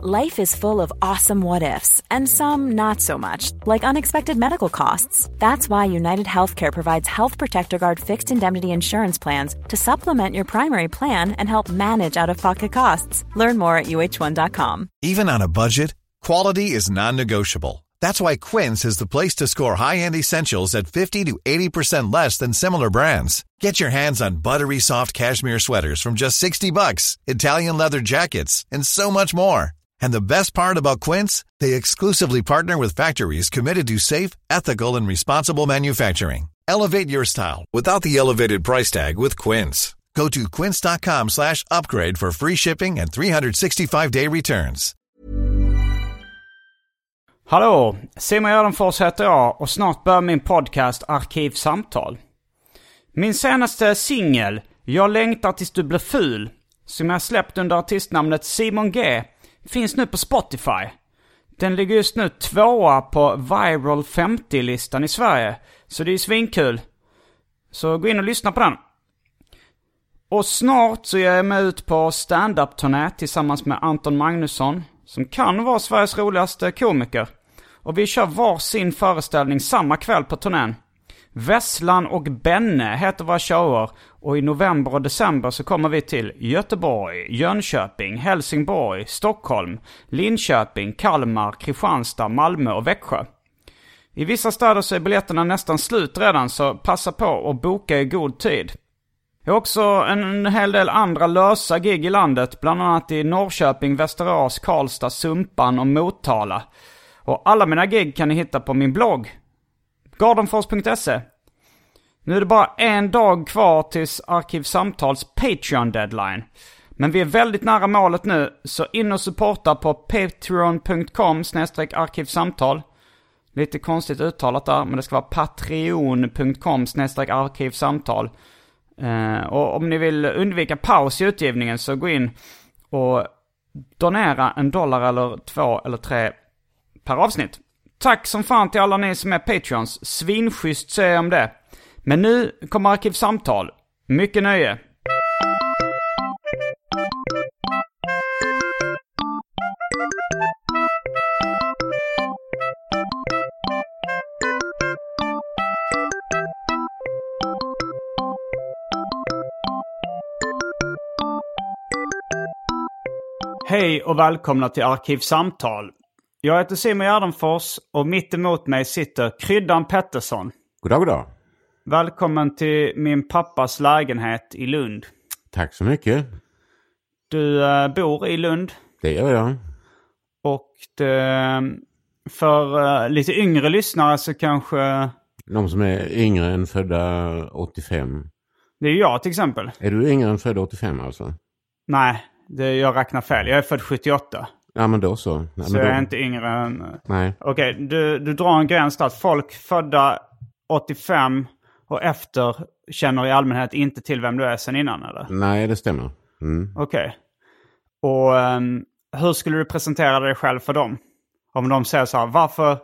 Life is full of awesome what ifs, and some not so much, like unexpected medical costs. That's why United Healthcare provides Health Protector Guard fixed indemnity insurance plans to supplement your primary plan and help manage out of pocket costs. Learn more at uh1.com. Even on a budget, quality is non-negotiable. That's why Quince is the place to score high-end essentials at 50 to 80% less than similar brands. Get your hands on buttery soft cashmere sweaters from just 60 bucks, Italian leather jackets, and so much more. And the best part about Quince, they exclusively partner with factories committed to safe, ethical, and responsible manufacturing. Elevate your style without the elevated price tag with Quince. Go to quince.com/upgrade for free shipping and 365-day returns. Hallå! Simon Gärdenfors heter jag och snart börjar min podcast Arkivsamtal. Min senaste singel, Jag längtar tills du blir ful, som jag släppt under artistnamnet Simon G, finns nu på Spotify. Den ligger just nu tvåa på Viral 50-listan i Sverige, så det är ju svinkul. Så gå in och lyssna på den. Och snart så ger jag mig ut på stand-up-turné tillsammans med Anton Magnusson, som kan vara Sveriges roligaste komiker. Och vi kör var sin föreställning samma kväll på turnén. Vesslan och Benne heter våra shower och i november och december så kommer vi till Göteborg, Jönköping, Helsingborg, Stockholm, Linköping, Kalmar, Kristianstad, Malmö och Växjö. I vissa städer så är biljetterna nästan slut redan så passa på och boka i god tid. Jag har också en hel del andra lösa gig i landet, bland annat i Norrköping, Västerås, Karlstad, Sumpan och Motala. Och alla mina gig kan ni hitta på min blogg. Gardenfors.se Nu är det bara en dag kvar tills Arkivsamtals Patreon-deadline. Men vi är väldigt nära målet nu, så in och supporta på patreon.com arkivsamtal. Lite konstigt uttalat där, men det ska vara patreon.com arkivsamtal. Eh, och om ni vill undvika paus i utgivningen så gå in och donera en dollar eller två eller tre per avsnitt. Tack som fan till alla ni som är Patreons. Svinschysst säger jag om det. Men nu kommer Arkivsamtal. Mycket nöje. Hej och välkomna till Arkivsamtal. Jag heter Simon Gärdenfors och mitt emot mig sitter Kryddan Pettersson. Goddag, goddag. Välkommen till min pappas lägenhet i Lund. Tack så mycket. Du uh, bor i Lund. Det gör jag. Och det, för uh, lite yngre lyssnare så kanske... De som är yngre än födda 85. Det är jag till exempel. Är du yngre än född 85 alltså? Nej, det, jag räknar fel. Jag är född 78. Ja men då så. Ja, så men jag då... är inte yngre än... Nej. Okej, okay, du, du drar en gräns där. Folk födda 85 och efter känner i allmänhet inte till vem du är sen innan eller? Nej, det stämmer. Mm. Okej. Okay. Och um, hur skulle du presentera dig själv för dem? Om de säger så här, varför,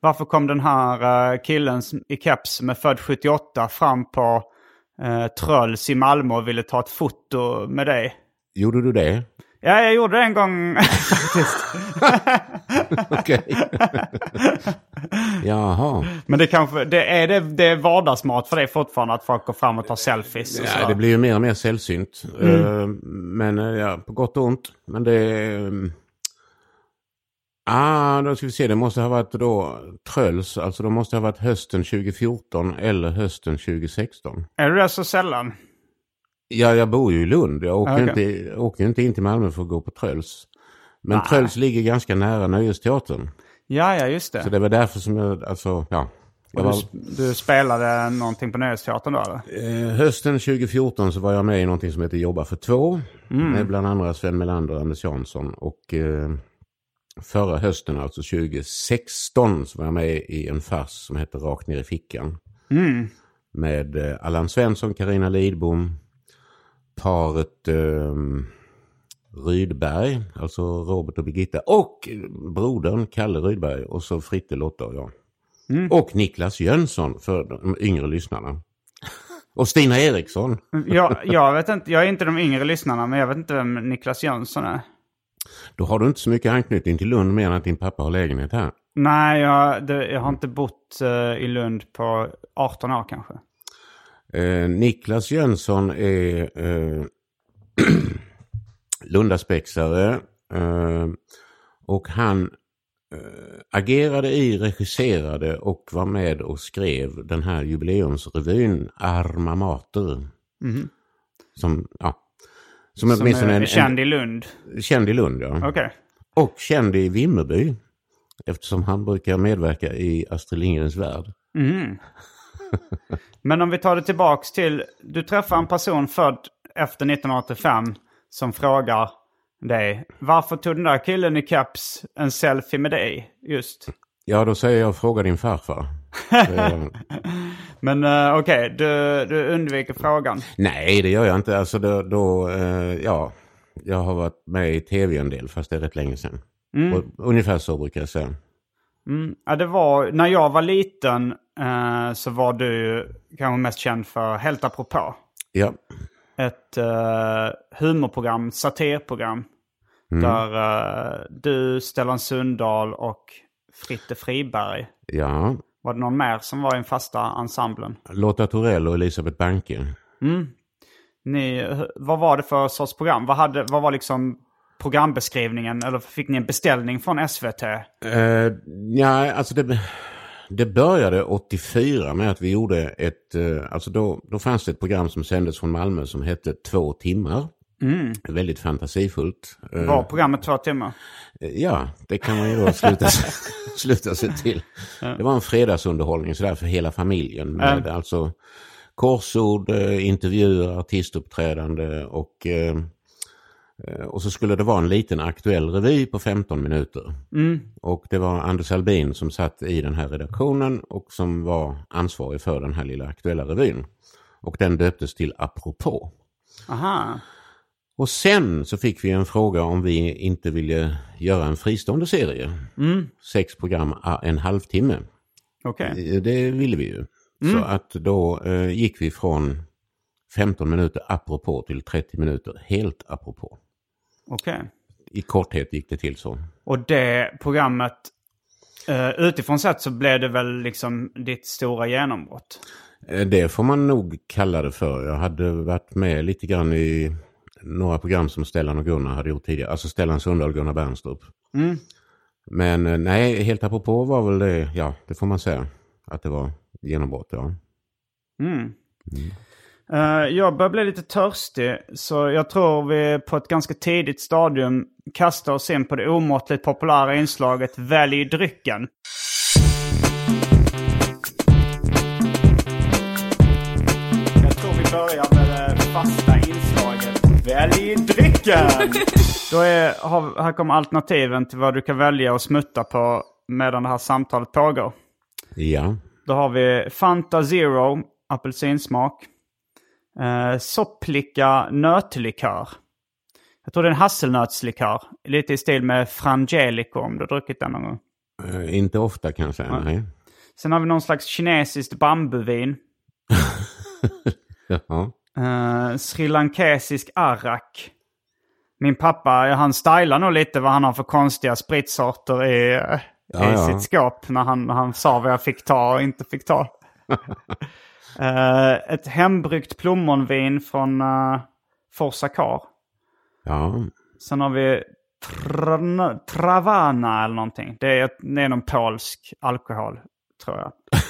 varför kom den här uh, killen i keps som är född 78 fram på uh, Tröls i Malmö och ville ta ett foto med dig? Gjorde du det? Ja, jag gjorde det en gång faktiskt. Okej. Jaha. Men det kanske, det är, det, det är vardagsmat för dig fortfarande att folk går fram och tar selfies? Och ja, det blir ju mer och mer sällsynt. Mm. Uh, men uh, ja, på gott och ont. Men det... Um... Ah, då ska vi se. Det måste ha varit då Tröls. Alltså det måste ha varit hösten 2014 eller hösten 2016. Är det så sällan? Ja, jag bor ju i Lund. Jag åker, okay. inte, åker inte in till Malmö för att gå på Tröls. Men Nej. Tröls ligger ganska nära Nöjesteatern. Ja, ja, just det. Så det var därför som jag, alltså, ja. Jag var... du, du, spelade någonting på Nöjesteatern då eller? Eh, hösten 2014 så var jag med i någonting som heter Jobba för två. Mm. Med bland andra Sven Melander och Anders Jansson. Och eh, förra hösten, alltså 2016, så var jag med i en fars som heter Rakt ner i fickan. Mm. Med eh, Allan Svensson, Karina Lidbom, paret eh, Rydberg, alltså Robert och Birgitta och brodern Kalle Rydberg och så Fritte, Lotta och jag. Mm. Och Niklas Jönsson för de yngre lyssnarna. Och Stina Eriksson. jag, jag, vet inte, jag är inte de yngre lyssnarna men jag vet inte vem Niklas Jönsson är. Då har du inte så mycket anknytning till Lund mer än att din pappa har lägenhet här. Nej, jag, det, jag har inte bott eh, i Lund på 18 år kanske. Eh, Niklas Jönsson är eh, Lundaspexare eh, och han eh, agerade i, regisserade och var med och skrev den här jubileumsrevyn Arma Mater. Som, ja, som, Som är en, känd i Lund. känd i Lund. Ja. Okej. Och känd i Vimmerby. Eftersom han brukar medverka i Astrid Lindgrens Värld. Men om vi tar det tillbaks till, du träffar en person född efter 1985 som frågar dig, varför tog den där killen i caps en selfie med dig just? Ja, då säger jag fråga din farfar. Eh, Men uh, okej, du, du undviker frågan. Nej, det gör jag inte. Alltså då, då eh, ja, jag har varit med i tv en del, fast det är rätt länge sedan. Och, ungefär så brukar jag säga. Ja, det var, när jag var liten eh, så var du kanske mest känd för Helt apropå. Ja, Ett uh, humorprogram, satirprogram. Där eh, du, Stellan Sundahl och Fritte Friberg. ja. Var det någon mer som var i den fasta ensemblen? Lotta Torell och Elisabeth Banke. Ni, vad var det för sorts program? Vad, hade, vad var liksom programbeskrivningen? Eller fick ni en beställning från SVT? Eh, ja, alltså det, det började 84 med att vi gjorde ett, eh, alltså då, då fanns det ett program som sändes från Malmö som hette Två timmar. Väldigt fantasifullt. Eh, Var programmet två timmar? Ja, det kan man ju då sluta, sluta sig till. Det var en fredagsunderhållning sådär för hela familjen. Med alltså korsord, eh, intervjuer, artistuppträdande och, eh, eh, och så skulle det vara en liten aktuell revy på 15 minuter. Och det var Anders Albin som satt i den här redaktionen och som var ansvarig för den här lilla aktuella revyn. Och den döptes till Apropå. Aha. Och sen så fick vi en fråga om vi inte ville göra en fristående serie. Sex program, en halvtimme. Okej. Eh, Det ville vi ju. Så att då eh, gick vi från 15 minuter apropå till 30 minuter helt apropå. Okej. I korthet gick det till så. Och det programmet, eh, utifrån sett så blev det väl liksom ditt stora genombrott? Eh, Det får man nog kalla det för. Jag hade varit med lite grann i några program som Stellan och Gunnar hade gjort tidigare. Alltså Stellan Sundahl och Gunnar Bernstrup. Men eh, nej, helt apropå var väl det, ja det får man säga. Att det var genombrott, ja. Eh, jag börjar bli lite törstig, så jag tror vi på ett ganska tidigt stadium kastar oss in på det omåttligt populära inslaget Välj drycken. Jag tror vi börjar med det fasta inslaget Välj drycken! Då är, har, här kommer alternativen till vad du kan välja och smutta på medan det här samtalet pågår. Ja, Då har vi Fanta Zero, apelsinsmak. Eh, Sopplika nötlikör. Jag tror det är en hasselnötslikör. Lite i stil med Frangelico om du har druckit den någon gång. eh, inte ofta kan jag säga. Nej. Sen har vi någon slags kinesiskt bambuvin. Jaha. Uh, Sri Lankesisk arrak. Min pappa, han stylar nog lite vad han har för konstiga spritsorter i, eh, Ja, i ja. sitt skåp. När han, han sa vad jag fick ta och inte fick ta. Eh, ett hembryggt plommonvin från uh, Forsakar. Ja, Sen har vi Tran- Travana eller någonting. Det är, det är någon polsk alkohol, tror jag.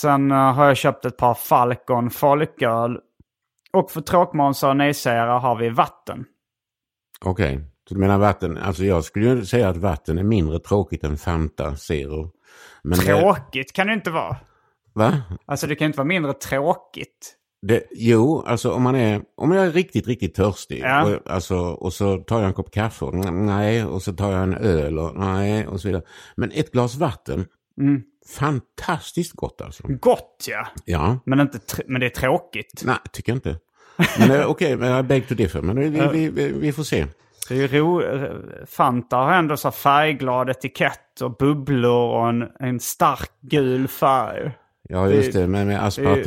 Sen eh, har jag köpt ett par Falcon folköl. Och för tråkmånsar och nejsägare har vi vatten. okej. Så du menar vatten, alltså jag skulle ju säga att vatten är mindre tråkigt än Fanta Zero. Men det, Tråkigt kan det inte vara. Va? Alltså det kan inte vara mindre tråkigt. Det, jo, alltså om man är, om jag är riktigt, riktigt törstig Ja. och, alltså, och så tar jag en kopp kaffe och mm, nej, och så tar jag en öl och nej, och så vidare. Men ett glas vatten, Mm. fantastiskt gott alltså. Gott ja. Ja, Men, inte men det är tråkigt. nej, tycker jag inte. Men okej, jag beg to differ, men vi, vi, vi, vi får se. Det är ju ro... Fanta har ändå så färgglad etikett och bubblor och en, en stark gul färg. Ja, just Det- men med aspart,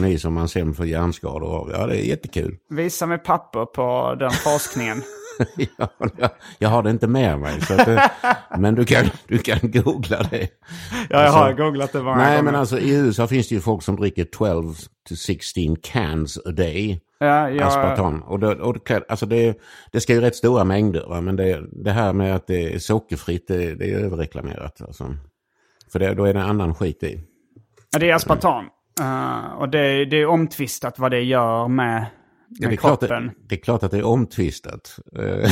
det- i som man sen får hjärnskador av. Ja, det är jättekul. Visa mig papper på den forskningen. ja, jag, jag har det inte med mig. Det- men du kan, du kan googla det. Ja, jag har Alltså, googlat det många Nej, gånger. men alltså i USA finns det ju folk som dricker 12 to 16 cans a day. ja, jag, Aspartam. Och, det, och det, alltså det, det ska ju rätt stora mängder. Va? Men det, det här med att det är sockerfritt, det, det är överreklamerat. Alltså. För det, då är det annan skit i. Ja, det är aspartam. Eh, och det, det är omtvistat vad det gör med, Ja, med det, är klart, kroppen. det, det är klart att det är omtvistat. Eh,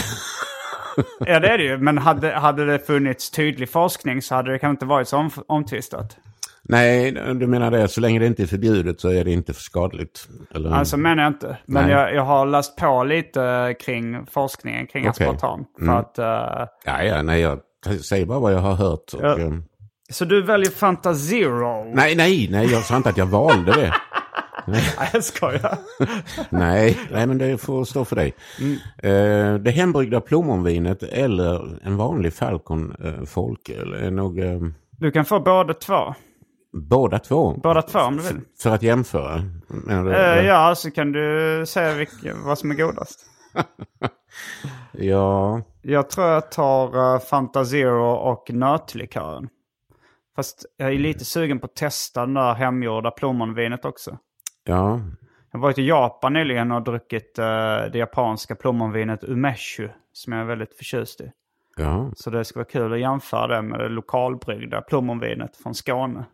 Ja, det är det ju. Men hade, hade det funnits tydlig forskning så hade det kanske inte varit så om, omtvistat. Nej, du menar det. Så länge det inte är förbjudet så är det inte för skadligt. Eller? Alltså menar jag inte. Men jag, jag har läst på lite kring forskningen kring Okej. aspartam. För Mm. att, eh, ja, ja, nej, jag säger bara vad jag har hört. Och, Ja. Så du väljer Fanta Zero? nej, nej, nej, jag sa inte att jag valde det. Nej, jag skojar. Nej, nej, men det får stå för dig. Mm. Eh, det hembryggda plommonvinet eller en vanlig Falcon eh, folköl är nog eh, Du kan få båda två. båda två. Båda två om du vill. För att jämföra. Eh, ja, så kan du säga vilka, vad som är godast. ja, Jag tror jag tar uh, Fanta Zero och nötlikören. Fast jag är lite sugen på att testa det där hemgjorda plommonvinet också. ja, Jag har varit i Japan nyligen och druckit eh, det japanska plommonvinet Umeshu. Som jag är väldigt förtjust i. ja. Så det ska vara kul att jämföra det med det lokalbryggda plommonvinet från Skåne.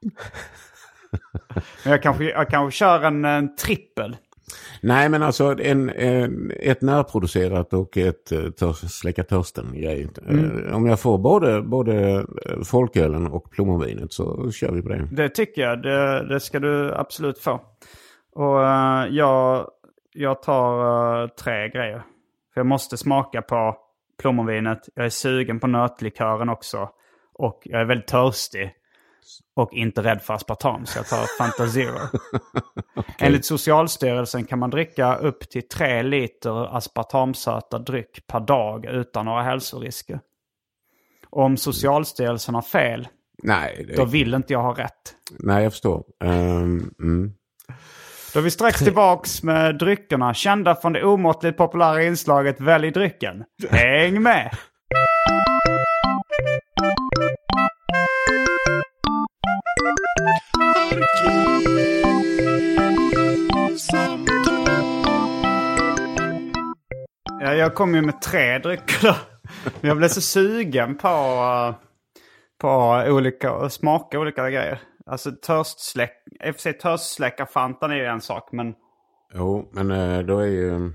Men jag kanske, jag kanske kör en, en trippel. Nej, men alltså en, en, ett närproducerat och ett uh, törs, släcka törsten-grej. Eh, om jag får både, både eh, folkölen och plommonvinet så kör vi på det. Det tycker jag. Det, det ska du absolut få. Och eh, jag, jag tar eh, tre grejer. För jag måste smaka på plommonvinet. Jag är sugen på nötlikören också. Och jag är väldigt törstig. Och inte rädd för aspartam, så jag tar Fanta Zero. Enligt Socialstyrelsen kan man dricka upp till tre liter aspartamsöta dryck per dag utan några hälsorisker. Och om Socialstyrelsen har fel, Nej, det, då vill inte jag ha rätt. nej jag förstår. Ehm, mm. Då är vi strax tillbaks med dryckerna, kända från det omåttligt populära inslaget Välj drycken. Häng med! Ja, jag kom ju med tre drycker. Men Jag blev så sugen på, på olika, smaka olika grejer. Alltså törstsläck, i och för sig törstsläckarfantan är ju en sak, men Jo, men eh, då är ju...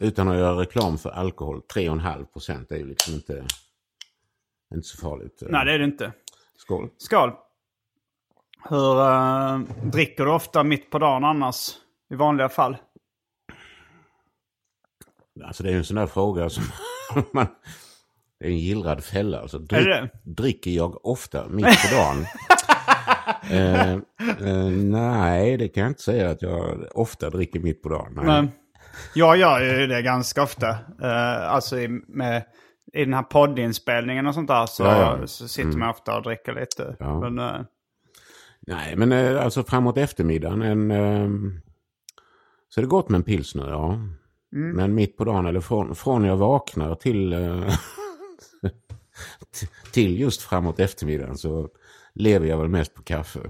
Utan att göra reklam för alkohol, 3,5 procent är ju liksom inte, inte så farligt. Eh, nej det är det inte. Skål. Skål! Hur eh, dricker du ofta mitt på dagen annars? I vanliga fall? Alltså det är en sån där fråga som man... Det är en gillrad fälla. Alltså, drick, dricker jag ofta mitt på dagen? eh, eh, nej, det kan jag inte säga att jag ofta dricker mitt på dagen. Nej. Men, jag gör ju det ganska ofta. Eh, alltså i, med, i den här poddinspelningen och sånt där så, Ja, ja. så sitter man ofta och dricker lite. Ja. Men, eh, Nej, men eh, alltså framåt eftermiddagen en, eh, så är det gott med en pilsner, ja. Men mitt på dagen eller från, från jag vaknar till, eh, till just framåt eftermiddagen så lever jag väl mest på kaffe.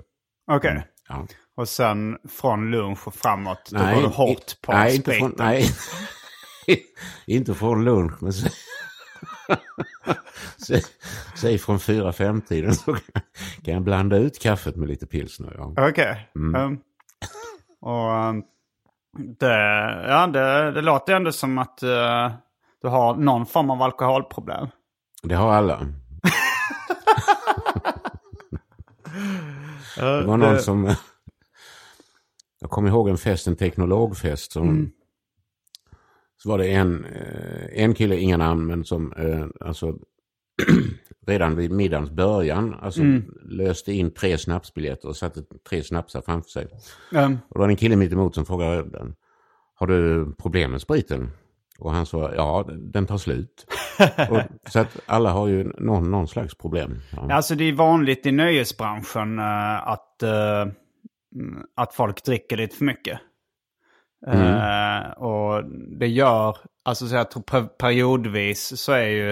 Okej. Ja. Och sen från lunch och framåt, då går du hårt på nej, inte spriten. från, nej. inte från lunch, men säg, säg, säg från fyra fem tiden så kan jag blanda ut kaffet med lite pilsner. Ja. Okej. Mm. Um, och um, det, ja, det, det låter ändå som att eh, du har någon form av alkoholproblem. Det har alla. Det var någon som... Jag kommer ihåg en fest, en teknologfest. Som, Så var det en, eh, en kille, inga namn, men som eh, alltså, redan vid middagens början alltså, löste in tre snapsbiljetter och satte tre snapsar framför sig. Um, Och då var det en kille mitt emot som frågade den. Har du problem med spriten? Och han sa ja, den tar slut. och, så att alla har ju någon, någon slags problem. Ja. Alltså det är vanligt i nöjesbranschen eh, att, mm, att folk dricker lite för mycket. Eh, och det gör, alltså så jag tror per- periodvis så är ju,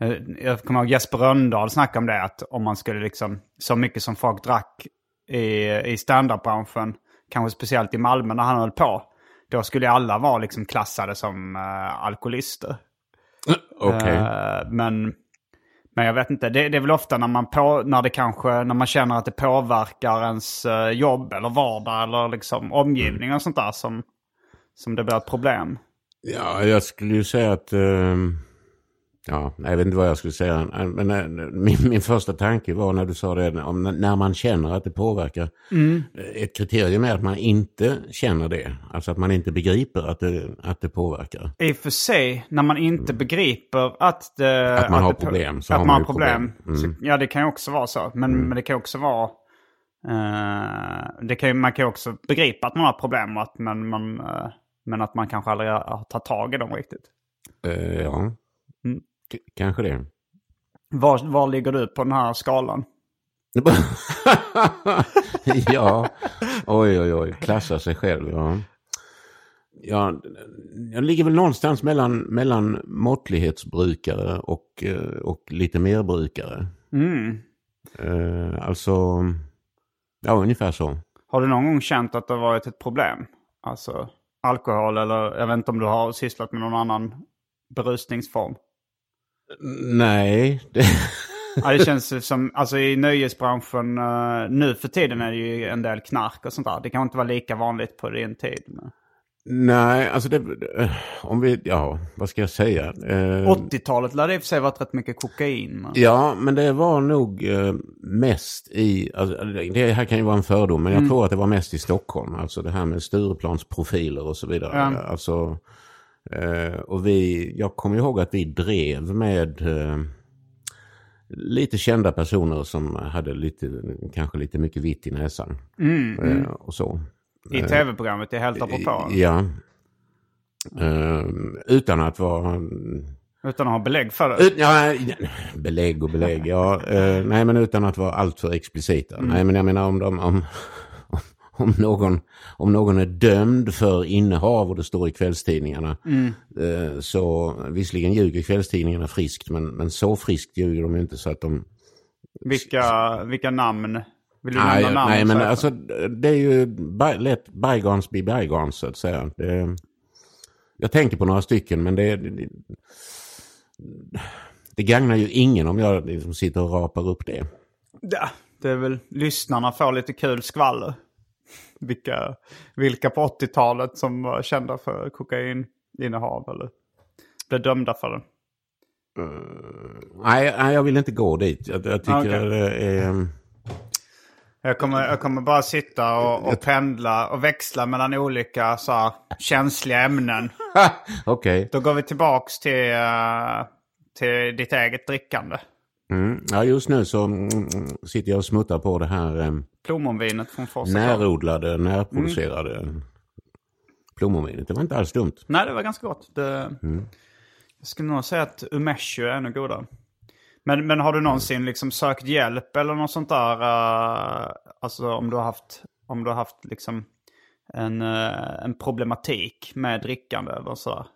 eh, jag kommer ihåg Jesper Rönndahl snackade om det, att om man skulle liksom, så mycket som folk drack i, i standardbranschen, kanske speciellt i Malmö när han höll på, då skulle alla vara liksom klassade som uh, alkoholister. Okej. Eh, men, men jag vet inte, det, det är väl ofta när man, på, när, det kanske, när man känner att det påverkar ens eh, jobb eller vardag eller liksom omgivning och sånt där som, som det blir ett problem. Ja, jag skulle ju säga att... ehm, ja, jag vet inte vad jag skulle säga. Men eh, min, min första tanke var när du sa det, om när man känner att det påverkar. Eh, Ett kriterium är att man inte känner det. Alltså att man inte begriper att det, att det påverkar. I och för sig, när man inte begriper att det... Mm. Att man har det, problem, så att har man man har problem. problem. Mm. Så, ja, det kan ju också vara så. Men, men det kan ju också vara... eh, det kan man kan ju också begripa att man har problem, och att, men, man, eh, men att man kanske aldrig har tagit tag i dem riktigt. Eh, ja, Mm. K- kanske det. Var, var ligger du på den här skalan? ja, oj oj oj, klassa sig själv. Ja. Ja, jag ligger väl någonstans mellan, mellan måttlighetsbrukare och, eh, och lite mer brukare. Mm. Eh, alltså, ja ungefär så. Har du någon gång känt att det varit ett problem? Alltså alkohol eller jag vet inte om du har sysslat med någon annan berusningsform? Nej, det, Ja, det känns som, alltså i nöjesbranschen eh, nu för tiden är det ju en del knark och sånt där. Det kan inte vara lika vanligt på din tid. Men... nej, alltså det, eh, om vi, ja, vad ska jag säga? Eh, 80-talet lär det i och för sig varit rätt mycket kokain. Men... Ja, men det var nog eh, mest i, alltså, det här kan ju vara en fördom, men jag tror att det var mest i Stockholm. Alltså det här med Stureplansprofiler och så vidare. Ja. Alltså, eh, och vi, jag kommer ihåg att vi drev med eh, lite kända personer som hade lite, kanske lite mycket vitt i näsan. Eh, och så. I tv-programmet i Helt apropå. Ja. Eh, utan att vara Utan att ha belägg för det. ut, ja, belägg och belägg, ja. Eh, nej, men utan att vara alltför explicita. Nej, men jag menar om, de, om, om, någon, om någon är dömd för innehav och det står i kvällstidningarna. Eh, så visserligen ljuger kvällstidningarna friskt, men, men så friskt ljuger de inte så att de... Vilka, vilka namn? Vill du Nej, nämna namn? nej men här? alltså det är ju by, lätt bygons be bygons så att säga. Det, jag tänker på några stycken men det, det, det gagnar ju ingen om jag liksom sitter och rapar upp det. Ja, det är väl lyssnarna får lite kul skvaller. Vilka, vilka på 80-talet som var kända för kokaininnehav eller blev dömda för det. Nej, nej, jag vill inte gå dit. Jag, jag tycker Okej. det är... Jag kommer, jag kommer bara sitta och, och pendla och växla mellan olika så här, känsliga ämnen. Okej. Då går vi tillbaks till, eh, till ditt eget drickande. Mm. Ja, just nu så mm, mm, sitter jag och smuttar på det här eh, Plommonvinet från Forsa. närodlade, närproducerade plommonvinet. Det var inte alls dumt. Nej, det var ganska gott. Det, Jag skulle nog säga att umeshu är ännu godare. Men, men har du någonsin liksom sökt hjälp eller något sånt där? eh, alltså om du har haft, om du har haft liksom en, eh, en problematik med drickande eller sådär?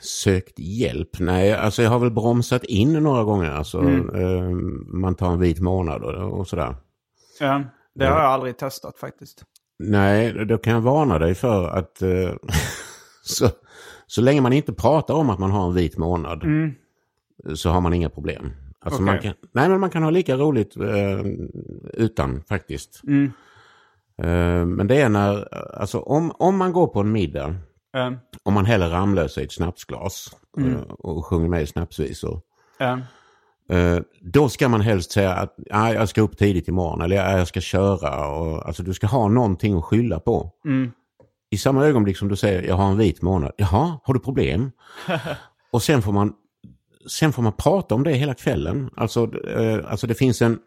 Sökt hjälp? Nej, alltså jag har väl bromsat in några gånger. Alltså, eh, man tar en vit månad och, och sådär. Ja, det har jag aldrig testat faktiskt. Nej, då kan jag varna dig för att eh, så, så länge man inte pratar om att man har en vit månad så har man inga problem. Alltså man Okej. kan, nej, men man kan ha lika roligt eh, utan faktiskt. Eh, men det är när, alltså om, om man går på en middag Ja, om man häller Ramlösa i ett snapsglas eh, och sjunger med i snapsvisor. Eh, Då ska man helst säga att ah, jag ska upp tidigt imorgon eller "Ah, jag ska köra. Och, alltså du ska ha någonting att skylla på. I samma ögonblick som du säger jag har en vit månad. Jaha, har du problem? och sen får man sen får man prata om det hela kvällen. Alltså, eh, alltså det finns en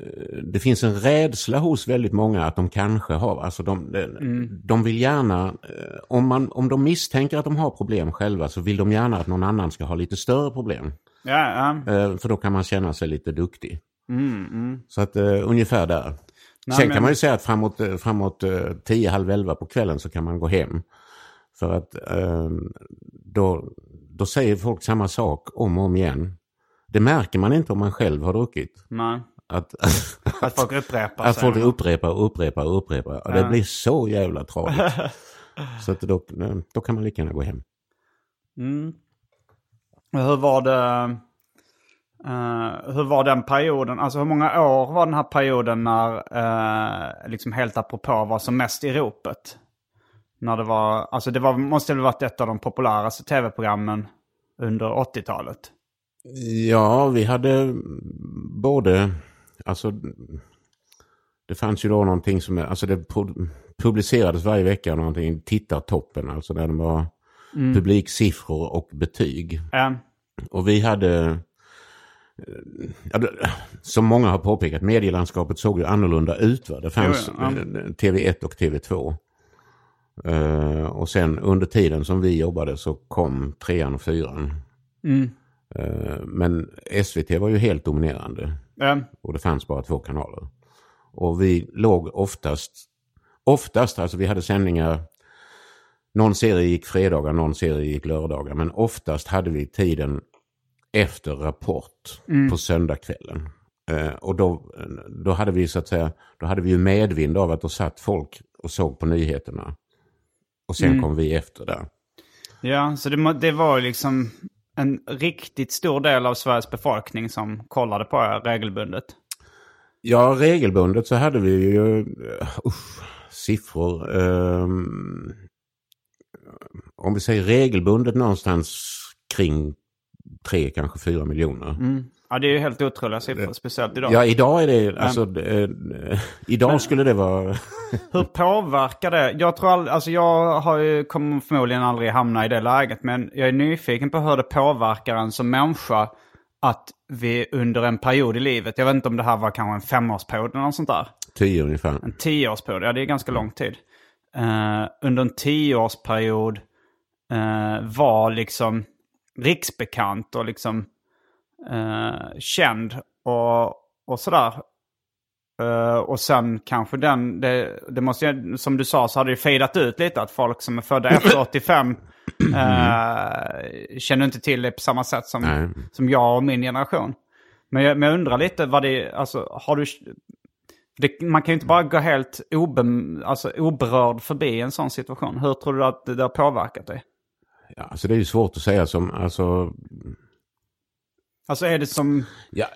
eh, det finns en rädsla hos väldigt många att de kanske har, alltså de, de, de vill gärna, eh, om, man, om de misstänker att de har problem själva så vill de gärna att någon annan ska ha lite större problem. ja, ja. Eh, För då kan man känna sig lite duktig. Mm, mm. Så att ungefär där. Nej, Sen men- kan man ju säga att framåt, eh, framåt eh, 10, halv 11 på kvällen så kan man gå hem. För att eh, då, då säger folk samma sak om och om igen. Det märker man inte om man själv har druckit. Nej. Att, Att folk upprepar att folk upprepar och upprepar och upprepar. Och det blir så jävla tradigt. så att då, då kan man lika gärna gå hem. Hur var det... eh, hur var den perioden? Alltså hur många år var den här perioden när, uh, liksom helt apropå, var som mest i ropet? När det var, alltså det var, måste väl varit ett av de populäraste tv-programmen under 80-talet? Ja, vi hade både, alltså det fanns ju då någonting som, alltså det pu- publicerades varje vecka någonting, tittartoppen, alltså där det var publiksiffror och betyg. Eh, Och vi hade, som många har påpekat, medielandskapet såg ju annorlunda ut. Va? Det fanns Jo, ja. eh, TV1 och TV2. Eh, och sen under tiden som vi jobbade så kom trean och fyran. mm, Eh, men SVT var ju helt dominerande. eh, Och det fanns bara två kanaler. Och vi låg oftast, oftast, alltså vi hade sändningar, någon serie gick fredagar, någon serie gick lördagar. Men oftast hade vi tiden efter Rapport på söndagskvällen. Eh, och då, då hade vi så att säga, då hade vi ju medvind av att då satt folk och såg på nyheterna. Och sen kom vi efter där. ja, så det, det var liksom en riktigt stor del av Sveriges befolkning som kollade på er regelbundet. Ja, regelbundet så hade vi ju uh, siffror. ehm, om vi säger regelbundet någonstans kring tre, kanske fyra miljoner. Ja, det är ju helt otroliga siffror, speciellt idag. Ja, idag är det, alltså, eh, idag skulle det vara, Hur påverkar det? Jag tror all, alltså jag har ju, kommer förmodligen aldrig hamna i det läget. Men jag är nyfiken på hur det påverkar en som människa att vi under en period i livet, jag vet inte om det här var kanske en femårsperiod eller något sånt där. tio ungefär. En tioårsperiod, ja det är ganska lång tid. Eh, under en tioårsperiod eh, var liksom riksbekant och liksom eh, känd och, och sådär. Eh, och sen kanske den, det, det måste ju, som du sa så hade det fejdat ut lite att folk som är födda efter 85 eh, känner inte till det på samma sätt som, Nej. som jag och min generation. Men jag, men jag undrar lite vad det alltså har du... Det, man kan ju inte bara gå helt obe, alltså, oberörd förbi en sån situation. Hur tror du att det har påverkat dig? Ja, alltså det är ju svårt att säga som, alltså, Alltså är det som... ja,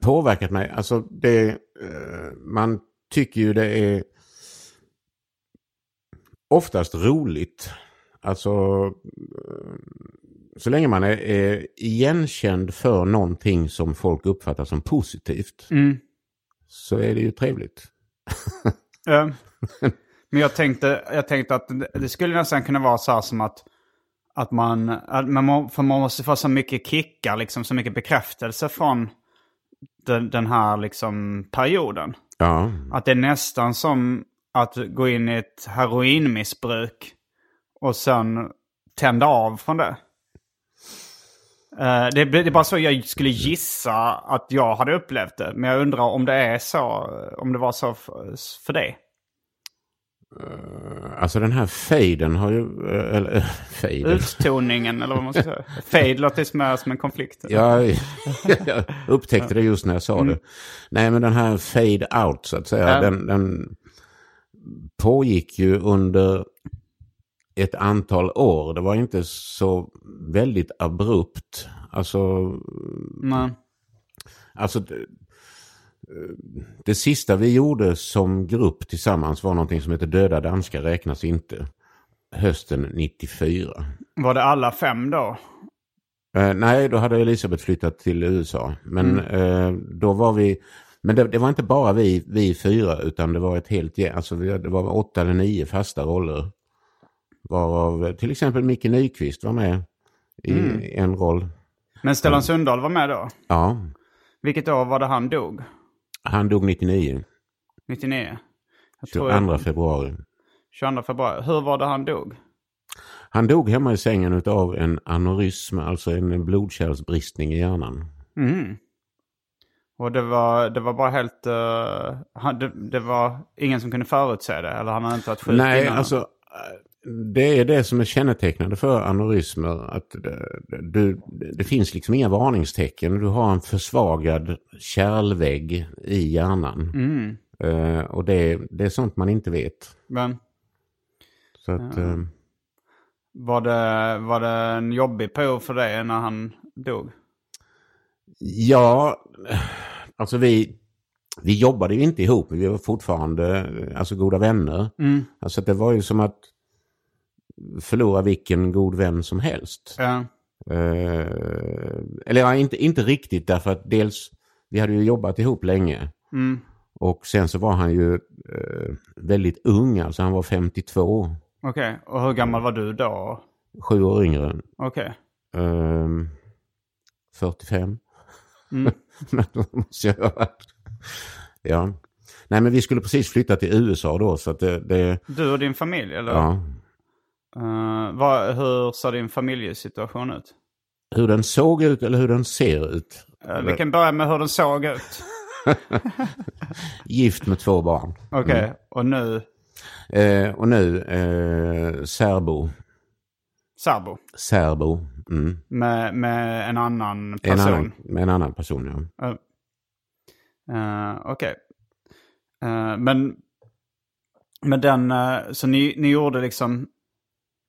påverkat mig. Alltså det, eh, man tycker ju det är oftast roligt. Alltså, eh, så länge man är, är igenkänd för någonting som folk uppfattar som positivt. Mm. Så är det ju trevligt. Eh, men jag tänkte, jag tänkte att det, det skulle nästan kunna vara så här som att, att man, att man, för man måste få så mycket kickar, liksom så mycket bekräftelse från den, den här liksom perioden. Ja, Att det är nästan som att gå in i ett heroinmissbruk och sen tända av från det. Eh, det, det är bara så jag skulle gissa att jag hade upplevt det. Men jag undrar om det är så, om det var så för, för dig. Alltså den här fejden har ju, eh, eller äh, fejden. Uttoningen eller vad man ska säga. Fade låter som som en konflikt. Ja, jag upptäckte det just när jag sa det. Nej, men den här fade out så att säga, Ja. den, den pågick ju under ett antal år. Det var inte så väldigt abrupt. Alltså, Nej. alltså det, sista vi gjorde som grupp tillsammans var någonting som heter Döda danskar räknas inte. Hösten 94. Var det alla fem då? Eh, nej, då hade Elisabeth flyttat till USA. Men eh, då var vi... Men det, det var inte bara vi, vi fyra, utan det var ett helt gäng. Alltså vi, det var åtta eller nio fasta roller. Varav till exempel Micke Nyqvist var med i en roll. Men Stellan Sundahl var med då? Ja, Vilket år var det han dog? Han dog 99, 99? Jag tror jag- 22 februari. 22 februari. Hur var det han dog? Han dog hemma i sängen av en aneurysm, alltså en blodkärlsbristning i hjärnan. Mhm. Och det var, det var bara helt... eh, han, det, det var ingen som kunde förutse det? Eller han hade inte varit sjuk Nej, innan? alltså det är det som är kännetecknande för aneurysmer. Att du, det finns liksom inga varningstecken. Du har en försvagad kärlvägg i hjärnan. Mm. Eh, och det, det är sånt man inte vet. Men Så att, eh, var det, var det en jobbig period för dig när han dog? ja, alltså vi, vi jobbade ju inte ihop. Vi var fortfarande alltså, goda vänner. Mm. Alltså det var ju som att förlora vilken god vän som helst. Ja. Eh, eller ja, inte, inte riktigt därför att dels, vi hade ju jobbat ihop länge. Mm. Och sen så var han ju eh, väldigt ung, alltså han var 52, Okej, och hur gammal var du då? sju år yngre. Okej. Ehm, 45. Mm. Måste jag ha. Ja. Nej men vi skulle precis flytta till USA då så att det, det Du och din familj, eller? ja. Eh, vad, hur ser din familjesituation ut? Hur den såg ut eller hur den ser ut. Eh, vi kan börja med hur den såg ut. Gift med två barn. Okej, och nu Eh, och nu eh, särbo. särbo. Särbo. Mm. Med, med en annan En person. annan, med en annan person ja. Uh, Okej. Eh, men, men den, så ni, ni gjorde liksom,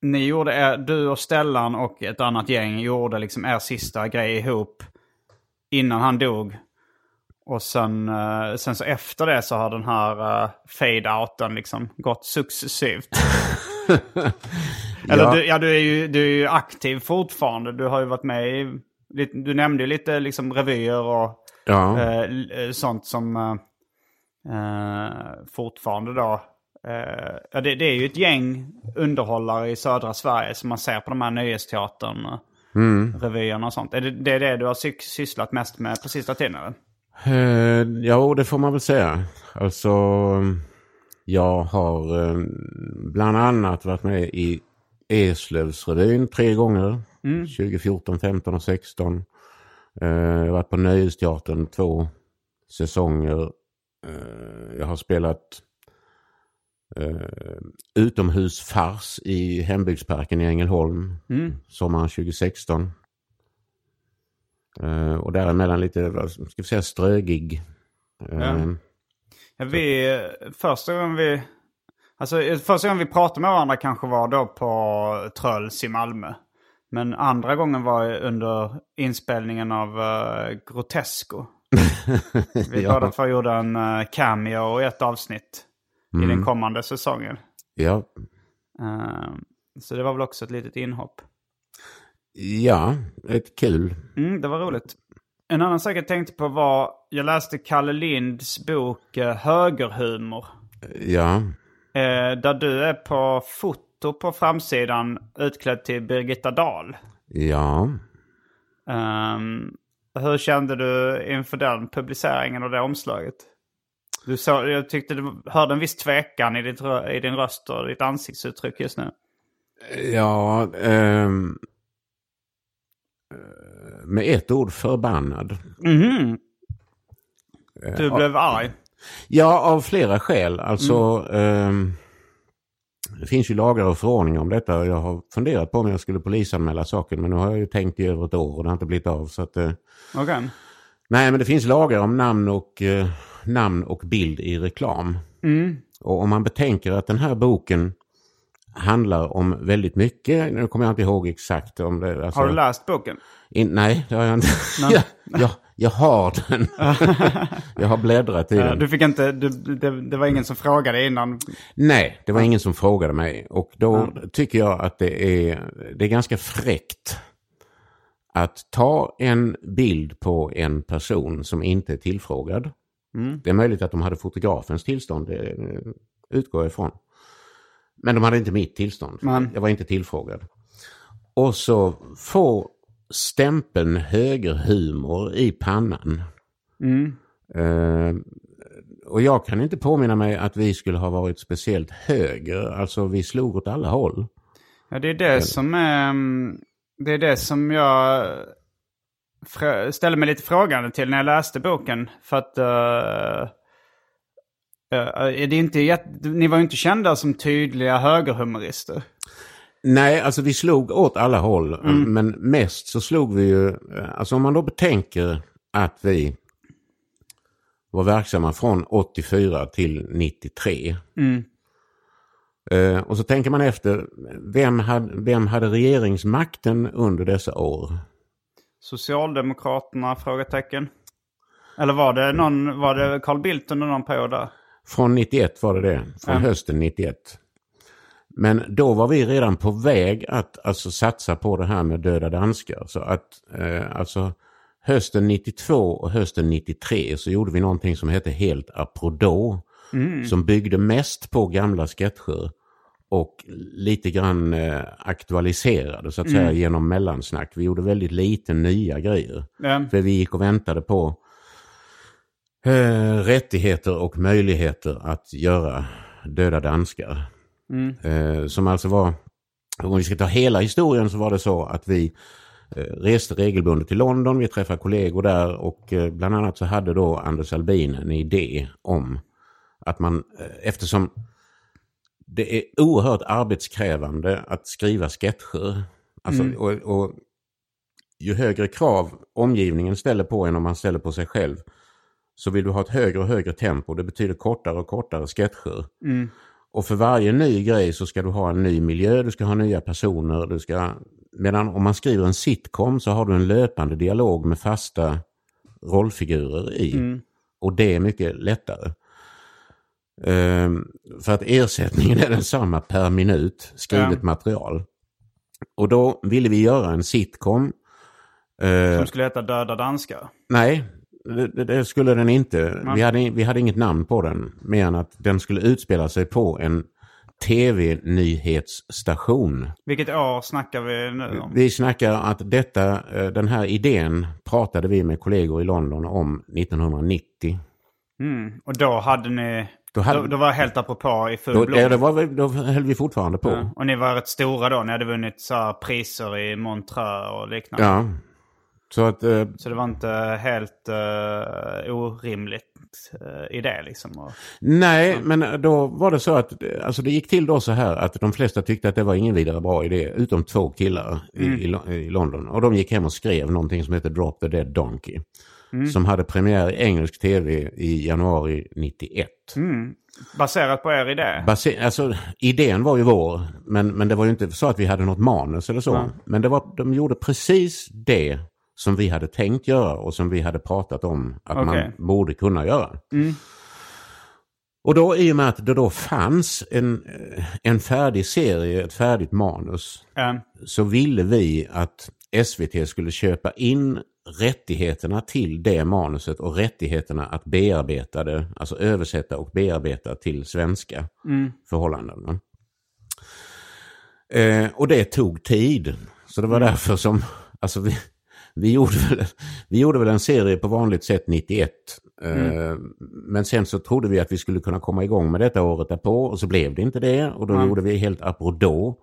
ni gjorde, er, du och Stellan och ett annat gäng gjorde liksom er sista grej ihop innan han dog. Och sen, eh, sen så efter det så har den här uh, fade-outen liksom gått successivt. Eller Ja. du, ja, du är, ju, du är ju aktiv fortfarande. Du har ju varit med i, du nämnde ju lite liksom revyer och Ja. eh, eh, sånt som eh, eh, fortfarande då. Eh, ja, det, det är ju ett gäng underhållare i södra Sverige som man ser på de här nöjesteatern, mm. revyerna och sånt. Är det, det är det du har sy- sysslat mest med på sista tiden? Eller? Eh, ja, det får man väl säga. Alltså, jag har eh, bland annat varit med i Eslövsrevyn tre gånger. 2014, 15 och 16. Eh, jag har varit på Nöjesteatern två säsonger. Eh, jag har spelat eh, utomhusfars i hembygdsparken i Ängelholm sommaren 2016. Eh, och däremellan lite, vad ska vi säga, strögig. Eh, Ja. Ja, vi, första gången vi... Alltså första gången vi pratade med varandra kanske var då på Tröls i Malmö. Men andra gången var under inspelningen av uh, Grotesco. Vi Ja. båda två gjorde en uh, cameo i ett avsnitt i den kommande säsongen. ja, Eh, så det var väl också ett litet inhopp. ja, ett kul. Mm, det var roligt. En annan sak jag tänkte på var, jag läste Kalle Linds bok eh, Högerhumor. Ja, Eh, där du är på foto på framsidan utklädd till Birgitta Dahl. ja. Ehm, hur kände du inför den publiceringen och det omslaget? Du så, jag tyckte du hörde en viss tvekan i, ditt, i din röst och ditt ansiktsuttryck just nu. Ja, ehm, eh, med ett ord förbannad. Mhm. Du blev arg. Ja, av flera skäl. Alltså, ehm, det finns ju lagar och förordningar om detta. Jag har funderat på om jag skulle polisanmäla saken, men nu har jag ju tänkt i över ett år och det har inte blivit av. Så att, eh, Okej. nej, men det finns lagar om namn och, eh, namn och bild i reklam. Och om man betänker att den här boken handlar om väldigt mycket, nu kommer jag inte ihåg exakt om det. Alltså, Har du läst boken? In, nej, det har jag inte. jag, jag, jag har den. jag har bläddrat i den. Du fick inte, du, det, det var ingen som frågade innan. Nej, det var ingen som frågade mig. Och då tycker jag att det är, det är ganska fräckt att ta en bild på en person som inte är tillfrågad. Det är möjligt att de hade fotografens tillstånd, det eh, utgår jag ifrån. Men de hade inte mitt tillstånd. Men- Jag var inte tillfrågad. Och så få stämpeln högerhumor i pannan. Eh, och jag kan inte påminna mig att vi skulle ha varit speciellt höger. Alltså vi slog åt alla håll. Ja, det är det som är... mm, Det är det som jag ställde mig lite frågande till när jag läste boken. För att... eh, eh, är det inte ni var ju inte kända som tydliga högerhumorister. Nej, alltså vi slog åt alla håll. Men mest så slog vi ju, alltså om man då betänker att vi var verksamma från 84 till 93. Eh, och så tänker man efter, vem hade, vem hade regeringsmakten under dessa år? Socialdemokraterna? Frågetecken. Eller var det, någon, var det Carl Bildt under någon period där? Från 91 var det det, från hösten 91. Men då var vi redan på väg att alltså, satsa på det här med döda danskar. Så att eh, alltså hösten 92 och hösten 93 så gjorde vi någonting som hette Helt apropå. Som byggde mest på gamla sketcher och lite grann eh, aktualiserade så att säga genom mellansnack. Vi gjorde väldigt lite nya grejer. Ja. För vi gick och väntade på eh, rättigheter och möjligheter att göra döda danskar. Eh, som alltså var, om vi ska ta hela historien så var det så att vi eh, reste regelbundet till London, vi träffade kollegor där och eh, bland annat så hade då Anders Albin en idé om att man, eftersom det är oerhört arbetskrävande att skriva sketcher. Alltså, och, och ju högre krav omgivningen ställer på en om man ställer på sig själv så vill du ha ett högre och högre tempo. Det betyder kortare och kortare sketcher. Och för varje ny grej så ska du ha en ny miljö, du ska ha nya personer. Du ska... Medan om man skriver en sitcom så har du en löpande dialog med fasta rollfigurer i. Och det är mycket lättare. Ehm, för att ersättningen är densamma per minut skrivet Ja. material. Och då ville vi göra en sitcom. Eh, Som skulle heta Döda danskar. Nej, det, det skulle den inte. Vi hade, vi hade inget namn på den. Mer än att den skulle utspela sig på en tv-nyhetsstation. Vilket år snackar vi nu om? Vi snackar att detta, eh, den här idén pratade vi med kollegor i London om 1990. Mm. Och då hade ni... Då Då, hade- då, var helt apropå i full Då, blom. ja, det var, vi- då höll vi fortfarande på. Ja. Och ni var rätt stora då. Ni hade vunnit så här priser i Montreux och liknande. Ja. Så att, eh, Så det var inte helt uh, orimligt uh, idé liksom. Och, nej, men då var det så att eh, alltså det gick till då så här att de flesta tyckte att det var ingen vidare bra idé, utom två killar i, i, Lo- i London. Och de gick hem och skrev någonting som heter Drop the Dead Donkey. Som hade premiär i engelsk tv i januari 91. baserat på er idé. Base- alltså, idén var ju vår, men, men det var ju inte så att vi hade något manus eller så. Men det var, de gjorde precis det som vi hade tänkt göra och som vi hade pratat om att Okej. man borde kunna göra. Och då i och med att det då fanns en, eh, en färdig serie, ett färdigt manus, Ja. så ville vi att SVT skulle köpa in rättigheterna till det manuset och rättigheterna att bearbeta det, alltså översätta och bearbeta till svenska förhållanden. va. Eh, och det tog tid. Så det var därför som, alltså vi, vi, gjorde väl, vi gjorde väl en serie på vanligt sätt 91. Eh, Men sen så trodde vi att vi skulle kunna komma igång med detta året därpå och så blev det inte det. Och då gjorde vi helt apropå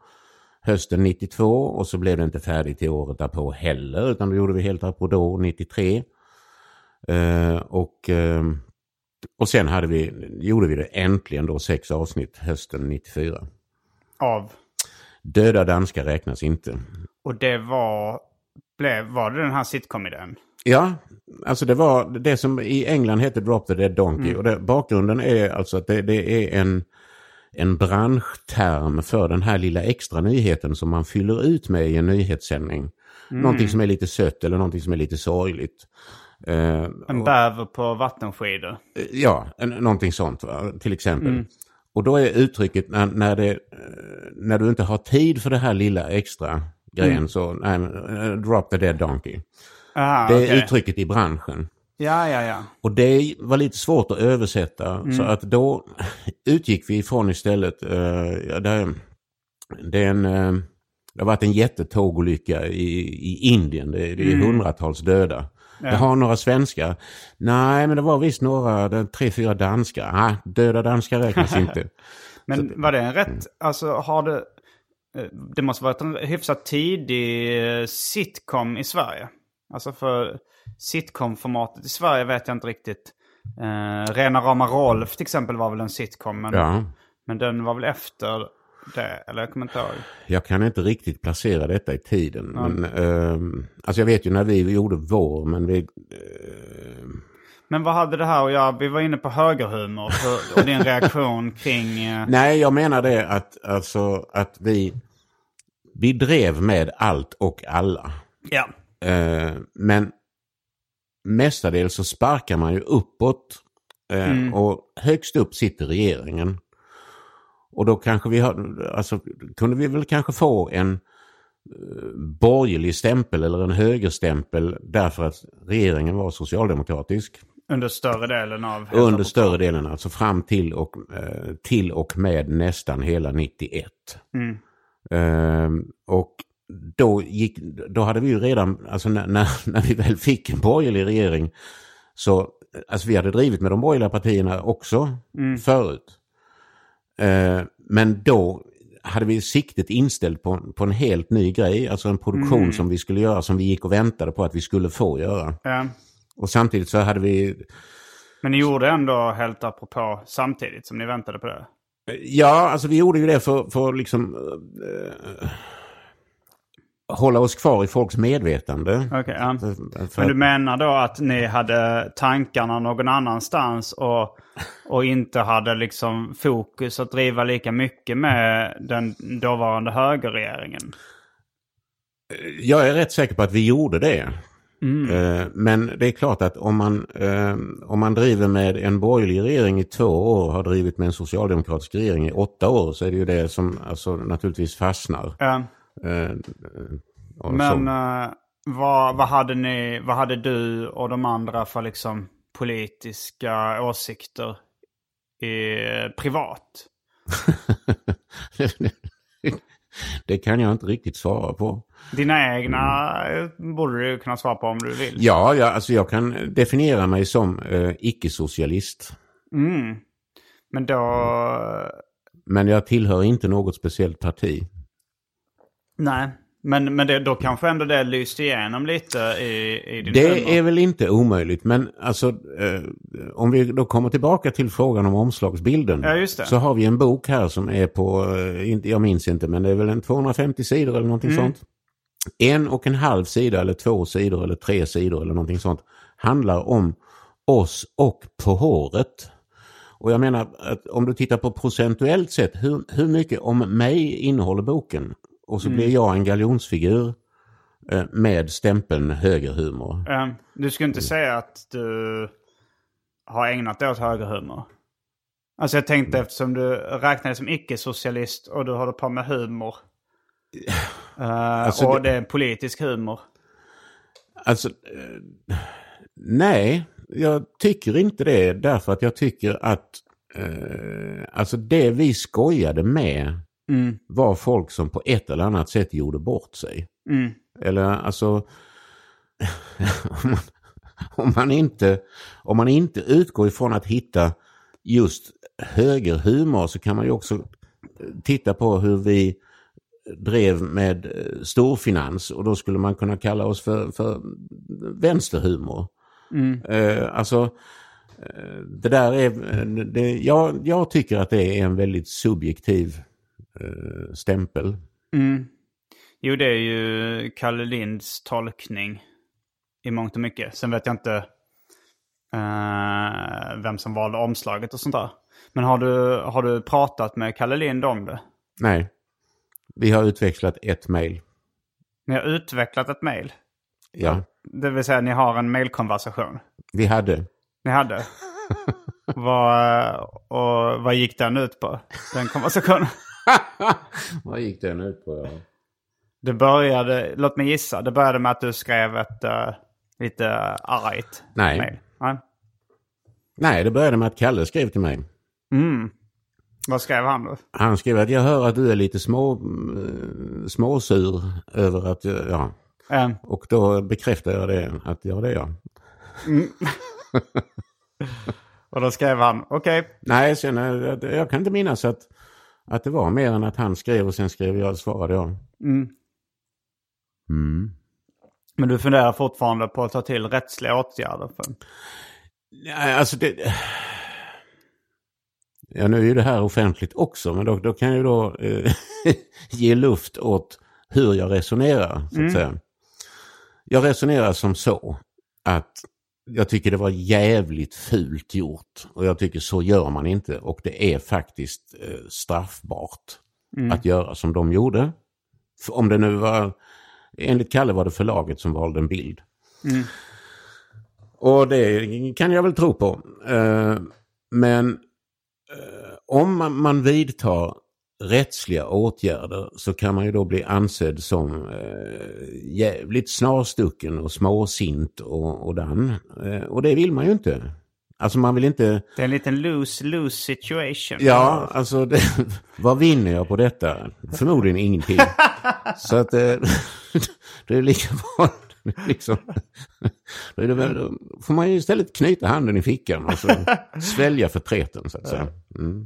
hösten 92 och så blev det inte färdigt till året därpå heller utan då gjorde vi helt apropå 93. Eh, och, eh, och sen hade vi, gjorde vi det äntligen då sex avsnitt hösten 94. Av. Döda danskar räknas inte. Och det var... Blev, var det den här sitcom-idén? Ja, alltså det var det som i England heter Drop the Dead Donkey. Och det, bakgrunden är alltså att det, det är en, en branschterm för den här lilla extra nyheten som man fyller ut med i en nyhetssändning. Någonting som är lite sött eller någonting som är lite sorgligt. Eh, En bäver på vattenskidor. Ja, en, någonting sånt va? till exempel. Och då är uttrycket när, när, det, eh, när du inte har tid för det här lilla extra grejen så nej, eh, drop the dead donkey. Aha, Det är okej. uttrycket i branschen. Ja, ja, ja. Och det var lite svårt att översätta. Så att då utgick vi ifrån istället, eh, ja, det, det, är en, eh, det har varit en jättetågolycka i, i Indien. Det, det är hundratals döda. Det har några svenskar. Nej, men det var visst några, det- tre, fyra danskar. Nej, döda danskar räknas inte. Men var det en rätt... Alltså har det... eh, Det måste varit en hyfsat tidig sitcom i Sverige. Alltså för sitcom-formatet i Sverige vet jag inte riktigt. Eh, Rena rama Rolf till exempel var väl en sitcom. Men, Ja, men den var väl efter det. Eller jag kommer inte ihåg. jag kan inte riktigt placera detta i tiden. Men, ehm, alltså jag vet ju när vi gjorde vår, men vi... Men vad hade det här att göra? Vi var inne på högerhumor för, och din reaktion kring... Eh, Nej, jag menar det att, alltså, att vi, vi drev med allt och alla. ja. Eh, men mestadels så sparkar man ju uppåt. Eh, Och högst upp sitter regeringen. Och då kanske vi har, alltså, kunde vi väl kanske få en eh, borgerlig stämpel eller en högerstämpel därför att regeringen var socialdemokratisk. Under större delen av... Under större delen, alltså fram till och, eh, till och med nästan hela 91. Mm. Ehm, och då, gick, då hade vi ju redan, alltså när, när, när vi väl fick en borgerlig regering, så alltså vi hade drivit med de borgerliga partierna också förut. Ehm, men då hade vi siktet inställt på, på en helt ny grej, alltså en produktion som vi skulle göra som vi gick och väntade på att vi skulle få göra. Ja. Och samtidigt så hade vi Men ni gjorde ändå helt apropå samtidigt som ni väntade på det? Ja, alltså vi gjorde ju det för, för liksom eh, hålla oss kvar i folks medvetande. Okej, ja. För Men du att- menar då att ni hade tankarna någon annanstans och, och inte hade liksom fokus att driva lika mycket med den dåvarande högerregeringen? jag är rätt säker på att vi gjorde det. Eh, Men det är klart att om man, eh, om man driver med en borgerlig regering i två år och har drivit med en socialdemokratisk regering i åtta år så är det ju det som alltså, naturligtvis fastnar. Ja. Eh, och Men eh, vad, vad, hade ni, vad hade du och de andra för liksom politiska åsikter i, privat? det kan jag inte riktigt svara på. Dina egna eh, borde du kunna svara på om du vill. Ja, ja alltså jag kan definiera mig som eh, icke-socialist. Mm. Men då... Men jag tillhör inte något speciellt parti. Nej. Men, men det, då kanske ändå det lyste igenom lite i, i din Det humor. är väl inte omöjligt, men alltså eh, om vi då kommer tillbaka till frågan om omslagsbilden. Ja, just det. Så har vi en bok här som är på, eh, jag minns inte, men det är väl en 250 sidor eller någonting Mm. sånt. En och en halv sida eller två sidor eller tre sidor eller någonting sånt handlar om oss och på håret. Och jag menar att om du tittar på procentuellt sett, hur, hur mycket om mig innehåller boken? Och så blir jag en galjonsfigur eh, med stämpeln högerhumor. Eh, Du skulle inte säga att du har ägnat dig åt högerhumor? Alltså jag tänkte eftersom du räknade som icke-socialist och du håller på med humor. Eh, Alltså, och det- det är politisk humor. Alltså, eh, nej, jag tycker inte det därför att jag tycker att eh, alltså det vi skojade med Mm. var folk som på ett eller annat sätt gjorde bort sig. Mm. Eller alltså, om, man, om, man inte, om man inte utgår ifrån att hitta just högerhumor så kan man ju också titta på hur vi drev med eh, storfinans och då skulle man kunna kalla oss för, för vänsterhumor. Eh, alltså, eh, det där är, eh, det, jag, jag tycker att det är en väldigt subjektiv eh, stämpel. Mm. Jo, det är ju Kalle Linds tolkning i mångt och mycket. Sen vet jag inte eh, vem som valde omslaget och sånt där. Men har du, har du pratat med Kalle Lind om det? Nej, vi har utväxlat ett mejl. Ni har utvecklat ett mejl. Ja, Det vill säga ni har en mejlkonversation. vi hade. Ni hade. vad, och vad gick den ut på? Den konversationen? Vad gick den ut på? Ja? Det började, låt mig gissa, det började med att du skrev ett uh, lite argt Nej. mejl. Nej. Nej, det började med att Kalle skrev till mig. Mm. Vad skrev han då? Han skrev att jag hör att du är lite små, eh, småsur över att, jag- ja. Eh, Och då bekräftar jag det, att ja det är jag. och då skrev han, okej, Nej, sen, eh, jag, jag kan inte minnas att, att det var mer än att han skrev och sen skrev jag, svarade jag. Mm. Mm. Men du funderar fortfarande på att ta till rättsliga åtgärder? För... Nej, alltså det... Ja, nu är ju det här offentligt också, men då, då kan jag ju då eh, ge luft åt hur jag resonerar, så att mm. säga. Jag resonerar som så att jag tycker det var jävligt fult gjort. Och jag tycker så gör man inte. Och det är faktiskt eh, straffbart mm. att göra som de gjorde. För om det nu var, enligt Kalle var det förlaget som valde en bild. Mm. Och det kan jag väl tro på. Eh, men eh, om man, man vidtar rättsliga åtgärder så kan man ju då bli ansedd som eh, jävligt snarstucken och småsint och, och den. Eh, och det vill man ju inte. Alltså man vill inte... Det är en liten lose-lose situation. Ja, alltså det, vad vinner jag på detta? Förmodligen ingenting. så att eh, det är lika bra. Liksom, då, är det, då får man ju istället knyta handen i fickan och så svälja förtreten så att säga. Mm.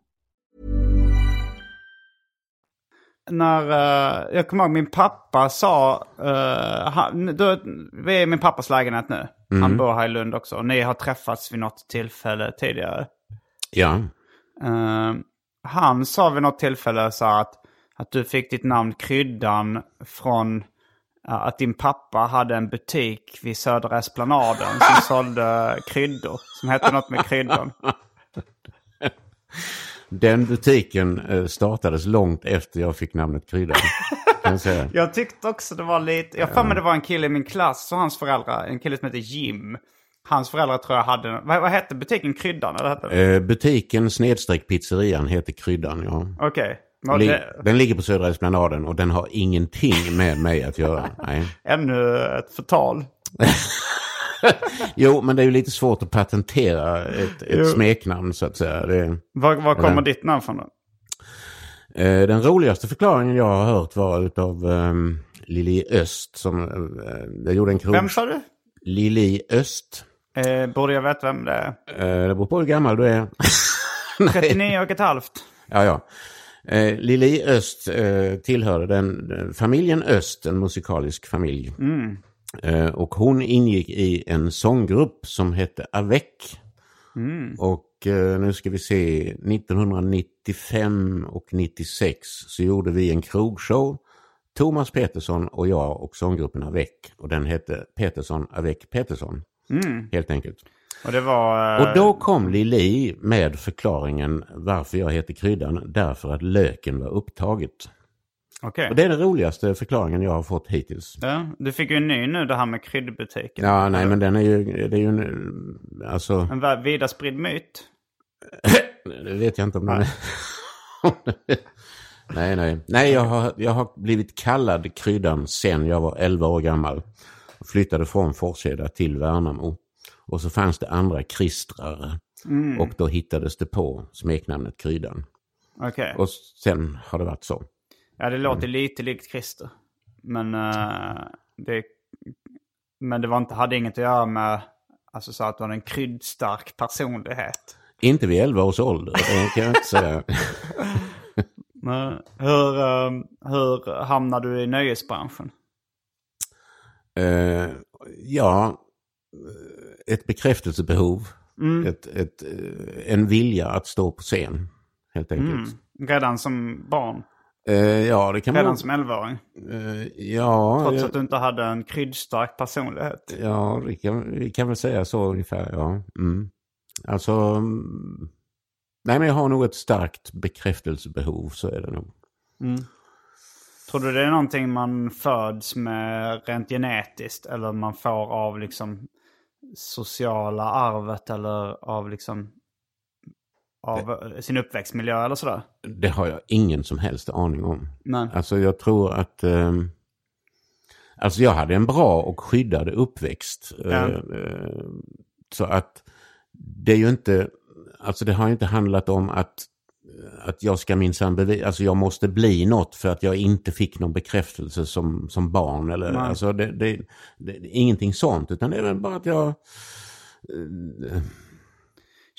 När, uh, jag kommer ihåg min pappa sa, uh, han, då, vi är i min pappas lägenhet nu. Mm. Han bor här i Lund också. Och ni har träffats vid något tillfälle tidigare. Ja. Uh, han sa vid något tillfälle så att, att du fick ditt namn Kryddan från att din pappa hade en butik vid Södra Esplanaden som sålde kryddor. Som hette något med kryddor. Den butiken eh, startades långt efter jag fick namnet Kryddan. jag, jag tyckte också det var lite... Jag för mig det var en kille i min klass och hans föräldrar. En kille som heter Jim. Hans föräldrar tror jag hade... Vad, vad hette butiken? Kryddan? Eller hette eh, butiken snedstreck pizzerian heter Kryddan, ja. Okej. Okay. Det... Den ligger på Södra Esplanaden och den har ingenting med mig att göra. Nej. Ännu ett förtal. jo, men det är ju lite svårt att patentera ett, ett smeknamn så att säga. Det, var, var kommer det, ditt namn från då? Eh, den roligaste förklaringen jag har hört var av um, ehm, Lili Öst som uh, gjorde en krog... Vem sa du? Lili Öst. Eh, borde jag veta vem det är? Eh, det beror på hur gammal du är. 39 och ett halvt. Ja, ja. Eh, Lili Öst eh, tillhörde den, familjen Öst, en musikalisk familj. Mm. Eh, och hon ingick i en sånggrupp som hette Avec. Mm. Och eh, nu ska vi se, 1995 och 96 så gjorde vi en krogshow. Thomas Petersson och jag och sånggruppen Avec. Och den hette Petersson Avec Petersson. Mm. Helt enkelt. Och, det var, och då kom Lili med förklaringen varför jag heter Kryddan. Därför att löken var upptaget. Okay. Och det är den roligaste förklaringen jag har fått hittills. Ja, du fick ju en ny nu det här med kryddbutiken. Ja, nej men den är ju, det är ju en, alltså... En vida spridd myt. det vet jag inte om den är. nej, nej. Nej, jag har, jag har blivit kallad kryddan sen jag var 11 år gammal. Och flyttade från Forsheda till Värnamo. Och så fanns det andra kristrare Och då hittades det på smeknamnet Kryddan. Okej. Och sen har det varit så. Ja, det låter lite likt Christer. Men, eh, det, men det var inte, hade inget att göra med alltså, så att du hade en kryddstark personlighet. Inte vid 11 års ålder, det kan jag inte säga. Men hur, eh, hur hamnade du i nöjesbranschen? Eh, ja, ett bekräftelsebehov. Ett, ett, eh, en vilja att stå på scen, helt enkelt. Redan som barn? Eh, ja, det kan Redan man... som 11-åring? Eh, ja, Trots jag- att du inte hade en kryddstark personlighet? ja vi, kan, vi kan väl säga så ungefär, ja. Mm. Alltså, mm, nej men jag har nog ett starkt bekräftelsebehov, så är det nog. Tror du det är någonting man föds med rent genetiskt eller man får av liksom sociala arvet eller av liksom av eh, sin uppväxtmiljö eller sådär? Det har jag ingen som helst aning om. Nej. Alltså jag tror att... ehm, alltså jag hade en bra och skyddad uppväxt. Ja. Eh, eh, så att det är ju inte... Alltså det har inte handlat om att, att jag ska minsann bevisa... Alltså jag måste bli något för att jag inte fick någon bekräftelse som, som barn. Eller, Nej. alltså det, det, det, det är ingenting sånt. Utan det är väl bara att jag...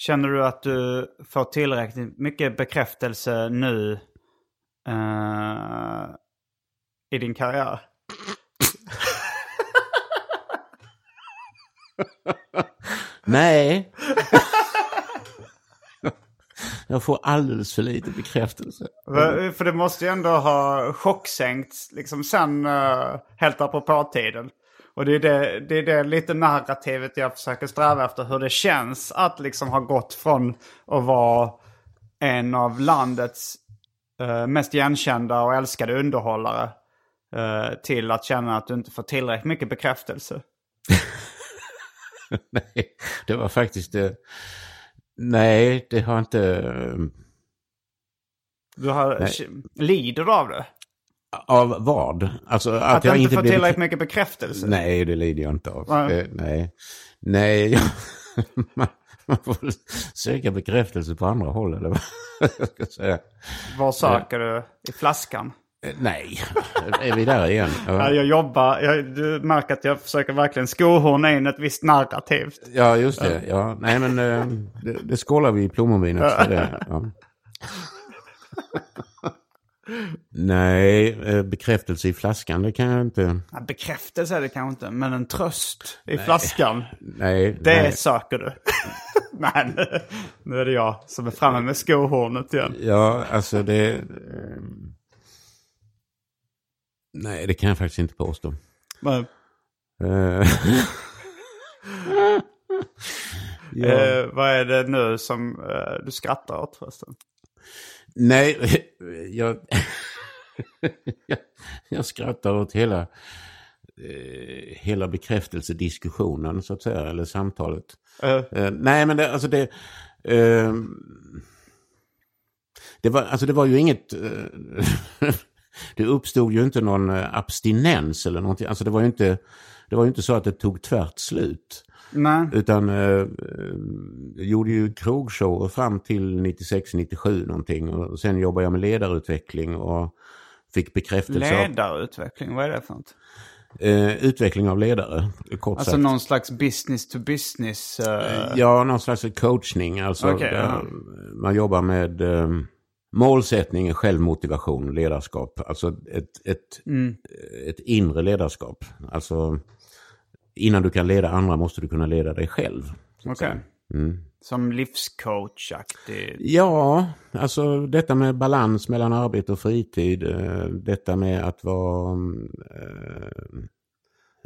Känner du att du får tillräckligt mycket bekräftelse nu eh, i din karriär? Nej! jag får alldeles för lite bekräftelse. För- det måste ju ändå ha chocksänkts liksom sen uh, helt apropå tiden. Och det är det, det är det lite narrativet jag försöker sträva efter. Hur det känns att liksom ha gått från att vara en av landets eh, mest igenkända och älskade underhållare eh, till att känna att du inte får tillräckligt mycket bekräftelse. Nej, det var faktiskt det. Nej, det har inte... Du har, lider du av det? Av vad? Alltså att, Att, jag inte får blev... tillräckligt mycket bekräftelse? Nej, det lider jag inte av. Nej. Nej. Nej, jag... man, man får söka bekräftelse på andra håll eller vad jag ska säga. Var söker du? I flaskan? Eh, Nej, är vi där igen? Ja, Ja, jag jobbar, jag, du märker att jag försöker verkligen skohorna in ett visst narrativ. ja just det. Ja, nej men eh, det, det skålar vi i plommonvinet. Ja. Nej, eh, bekräftelse i flaskan, det kan jag inte. Ja, bekräftelse är det kanske inte, men en tröst i flaskan. Nej, Det nej. söker du. Nej, nu- är det jag som är framme med skohornet igen. Ja, alltså det... ehm, nej, det kan jag faktiskt inte påstå. Men, Eh, ja. eh, vad är det nu som eh, du skrattar åt förresten? Nej, jag, jag, jag skrattar åt hela, eh, hela bekräftelsediskussionen så att säga, eller samtalet. Eh, nej, men det, alltså det... ehm, det, var, alltså det var ju inget... det uppstod ju inte någon abstinens eller någonting. Alltså det var ju inte, det var ju inte så att det tog tvärt slut. Nej. Utan eh, eh, gjorde ju krogshower fram till 96-97 någonting. Och sen jobbade jag med ledarutveckling och fick bekräftelse av Ledarutveckling, vad är det för något? eh, utveckling av ledare. Kort Alltså sagt. någon slags business to business. eh, Ja, någon slags coachning. Alltså, där ja. Man jobbar med eh, målsättning, självmotivation, ledarskap. Alltså ett, ett, Mm. ett inre ledarskap. Alltså innan du kan leda andra måste du kunna leda dig själv. Okej. säga. Mm. Som livscoachaktig. Ja, alltså detta med balans mellan arbete och fritid. eh, Detta med att vara... eh,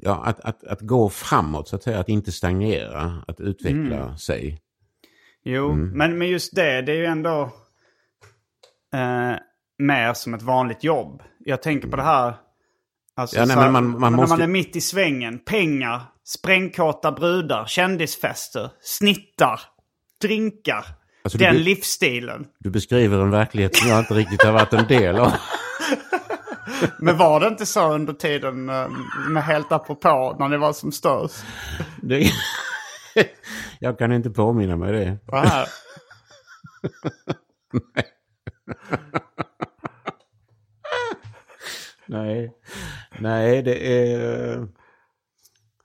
Ja, att, att, att gå framåt så att säga. Att inte stagnera. Att utveckla Mm. sig. Jo, men, men just det, det är ju ändå eh, mer som ett vanligt jobb. Jag tänker på det här. Alltså, Ja, nej, här, men man- man när måste- man är mitt i svängen. Pengar, sprängkåta brudar, kändisfester, snittar, drinkar. Alltså, du den be- livsstilen. Du beskriver en verklighet som jag inte riktigt har varit en del av. Men var det inte så under tiden eh, med helt apropå när det var som störst? Det, Jag kan inte påminna mig det. Aha. Nej, nej det är...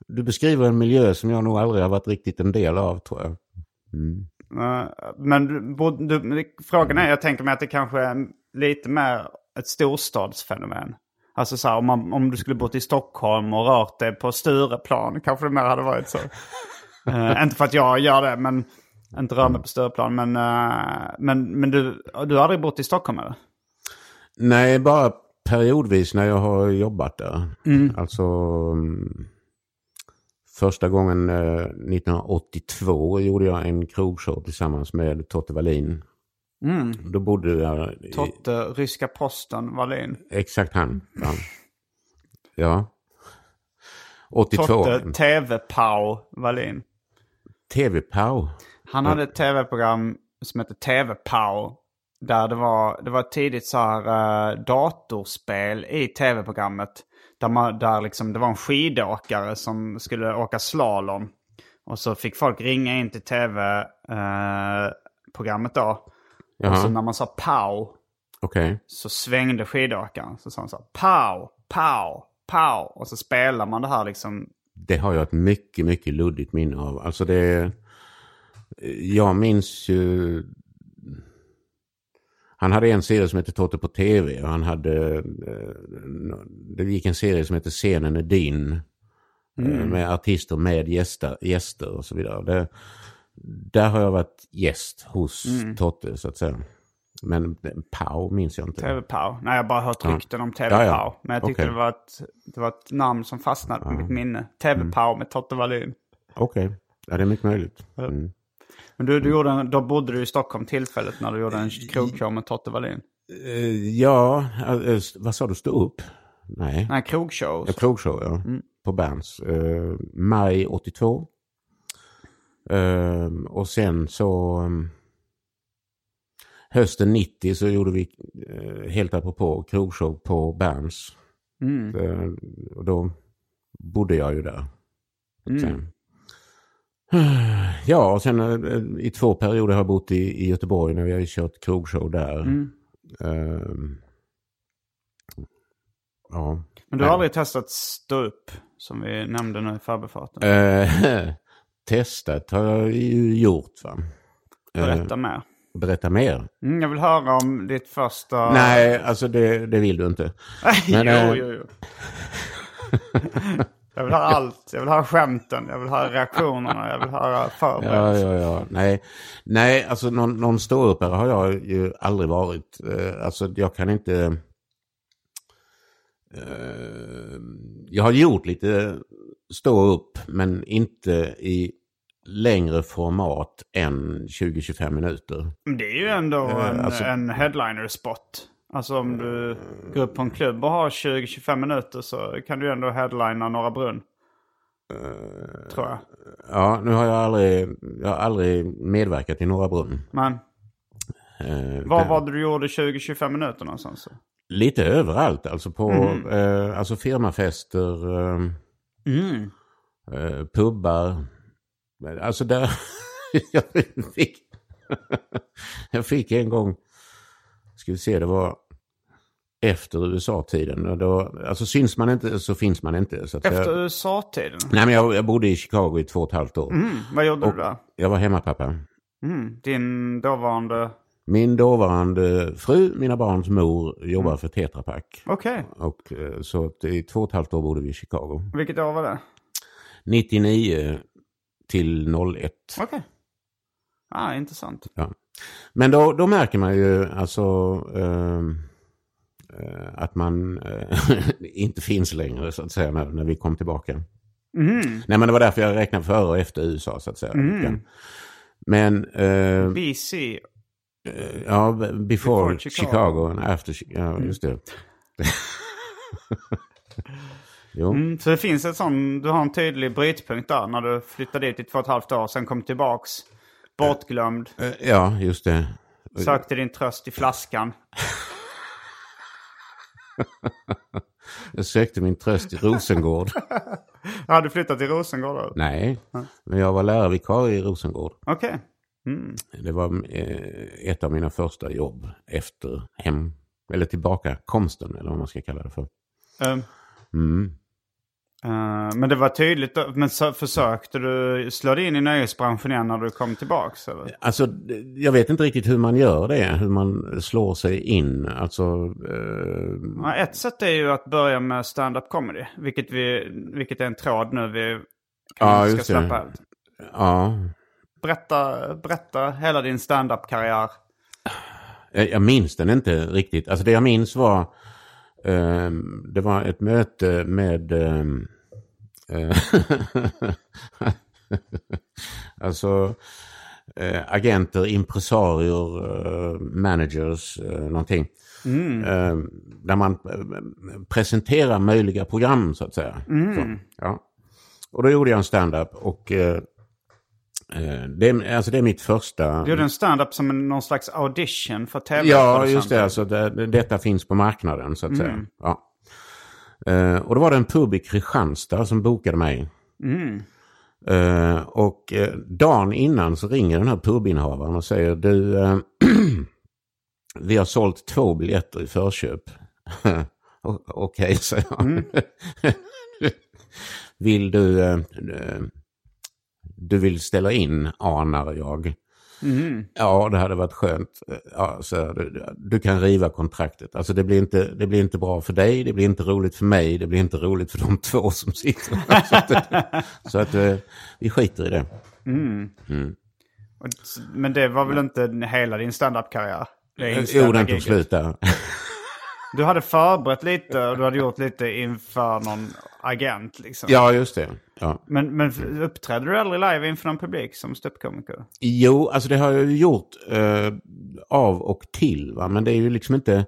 Du beskriver en miljö som jag nog aldrig har varit riktigt en del av tror jag. Eh, Men du, du, frågan är, jag tänker mig att det kanske är lite mer ett storstadsfenomen. Alltså så här, om, man, om du skulle bott i Stockholm och rört dig på Stureplan kanske det mer hade varit så. Eh, inte för att jag gör det, men inte rör mig på Stureplan. Men, eh, men, men du, du har aldrig bott i Stockholm eller? Nej, bara periodvis när jag har jobbat där. Alltså mm, första gången eh, 1982 gjorde jag en krogshow tillsammans med Totte Wallin. Då bodde jag... i- Totte, ryska posten, Wallin. Exakt han. Ja. ja. 82. Totte, TV-Pau, Wallin. TV-Pow. Han hade ett tv-program som hette TV-Pow. Där det var, det var ett tidigt så här eh, datorspel i tv-programmet. Där, man, där liksom, det var en skidåkare som skulle åka slalom. Och så fick folk ringa in till tv-programmet då. Och så Jaha, när man sa pow okej. så svängde skidåkaren. Så sa han så här, pow, pow, pow. Och så spelar man det här liksom. Det har jag ett mycket, mycket luddigt minne av. Alltså det... Jag minns ju... Han hade en serie som hette Totte på tv och han hade... eh, Det gick en serie som hette Scenen är din. eh, Med artister med gäster, gäster och så vidare. Det, där har jag varit gäst hos Totte så att säga. Men Pau minns jag inte. TV-Pow. Nej, jag har bara hört rykten om Ja, TV-Pow. ja. Men jag tyckte Okej. det, var ett, det var ett namn som fastnade på mitt minne. TV-Pow med Totte Wallin. Okej, ja, det är mycket möjligt. Mm. Men du, du gjorde en, då bodde du i Stockholm tillfället när du gjorde en krogshow med Totte Wallin. Eh, Ja, eh, vad sa du, stå upp? Nej. Nej, krogshow. Ja, krogshow, ja. På Berns. Eh, maj 82. Eh, och sen så... um, hösten 90 så gjorde vi eh, helt apropå krogshow på Berns. Eh, och då bodde jag ju där. Sen. Ja, och sen eh, i två perioder har jag bott i, i Göteborg när vi har kört krogshow där. Eh, ja. Men du har aldrig testat stå upp, som vi nämnde nu i förbifarten. Eh, testat har jag ju gjort va. Berätta mer. Berätta mer. Mm, jag vill höra om ditt första... Nej, alltså det, det vill du inte. Men, jo, eh, jo, jo. jag vill höra allt. Jag vill höra skämten, jag vill höra reaktionerna, jag vill höra Ja, förberedelser. ja, ja. Nej, Nej alltså någon, någon ståuppare har jag ju aldrig varit. Eh, alltså jag kan inte... Eh, jag har gjort lite stå upp men inte i längre format än 20-25 minuter. Det är ju ändå Eh, en, alltså- en headliner-spot. Alltså om du går upp på en klubb och har 20-25 minuter så kan du ändå headlina Norra Brunn. Tror jag. Ja, nu har jag aldrig, jag har aldrig medverkat i Norra Brunn. Men Eh, var det- var det du gjorde 20-25 minuter någonstans? Lite överallt, alltså på eh, alltså firmafester, eh, eh, pubbar. Alltså där, jag fick, jag fick en gång, ska vi se, det var efter USA-tiden. Och Då, alltså syns man inte så finns man inte. Så Efter jag, USA-tiden? nej men jag, jag bodde i Chicago i två och ett halvt år. Mm, vad gjorde du där? Jag var hemmapappa. Mm, din dåvarande... Min dåvarande fru, mina barns mor, jobbar för Tetra Pak. Okej, Och, eh, så i två och ett halvt år bodde vi i Chicago. vilket år var det? 99 till 01. Okej. Ah, intressant. Ja. Men då, då märker man ju alltså eh, att man eh, inte finns längre så att säga när, när vi kom tillbaka. Nej men det var därför jag räknade före och efter USA så att säga. Men eh, BC. ja, before, Before Chicago. Chicago. and after, Chi- ja just det. jo. Mm, så det finns ett sån, du har en tydlig brytpunkt där när du flyttade dit i två och ett halvt år, sen kom tillbaks. Bortglömd. Eh, Ja, just det. Sökte din tröst i flaskan. Jag sökte min tröst i Rosengård. Ja, du flyttat till Rosengård då? Nej, men jag var lärarvikarie i Rosengård. Okej. Mm. Det var eh, ett av mina första jobb efter hem, eller tillbakakomsten eller vad man ska kalla det för. Ehm, Mm. Eh, men det var tydligt, men så, försökte du slå dig in i nöjesbranschen igen när du kom tillbaks? Eller? Alltså, jag vet inte riktigt hur man gör det, hur man slår sig in. Alltså, eh, Ja, ett sätt är ju att börja med stand-up comedy, vilket, vi, vilket är en tråd nu vi Ja, ska släppa ut. ja, Berätta, berätta hela din stand-up-karriär. jag, jag minns den inte riktigt. Alltså det jag minns var, det var ett möte med, eh, eh, alltså eh, agenter, impresarier, eh, managers, någonting. Eh, där man presenterar möjliga program så att säga. Så, ja. Och då gjorde jag en stand-up och det, är- alltså det är mitt första... Du gjorde en stand-up som en, någon slags audition för tv Ja, just det. Alltså, det, detta finns på marknaden så att säga. Ja. Eh, och då var det en pub i Kristianstad som bokade mig. Eh, och eh, dagen innan så ringer den här pubinnehavaren och säger du, eh, vi har sålt två biljetter i förköp. Okej, säger jag. vill du, eh, eh, du vill ställa in, anar jag. Ja, det hade varit skönt. Ja, så du, du kan riva kontraktet. Alltså det blir, inte, det blir inte bra för dig, det blir inte roligt för mig, det blir inte roligt för de två som sitter. så att, så att eh, vi skiter i det. Och- Men det var väl inte hela din stand-up-karriär? Det Jo, den tog slut där. Du hade förberett lite och du hade gjort lite inför någon agent liksom. Ja, just det. Ja. Men, men uppträdde du aldrig live inför någon publik som ståuppkomiker? Jo, alltså det har jag ju gjort eh, av och till. Va? Men det är ju liksom inte...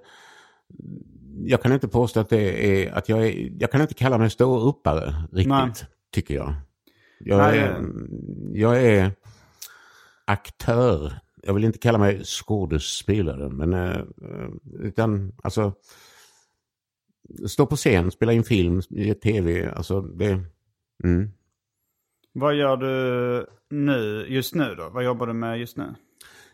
Jag kan inte påstå att det är... Att jag, är jag kan inte kalla mig ståuppare riktigt, Nej. tycker jag. Jag Nej, är, jag är aktör. Jag vill inte kalla mig skådespelare, men... Eh, eh, utan, alltså... Stå på scen, spela in film, i tv, alltså det... Mm. Vad gör du nu, just nu då? Vad jobbar du med just nu?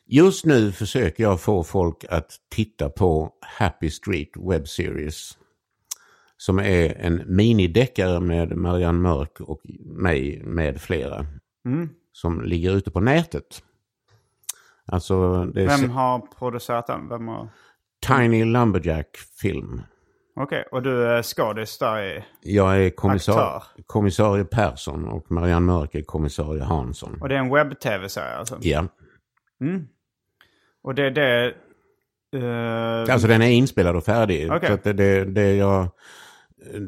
Just nu försöker jag få folk att titta på Happy Street Web Series. Som är en minideckare med Marianne Mörk och mig med flera. Som ligger ute på nätet. Alltså det Vem har producerat den? Vem har... Tiny Lumberjack film. Okej, och du är skådis där i... Jag är kommissar kommissarie Persson och Marianne Mörk är kommissarie Hansson. Och det är en webb-tv-serie alltså? Ja, Och det är det... eh, alltså den är inspelad och färdig. Okej. Så det, det, jag,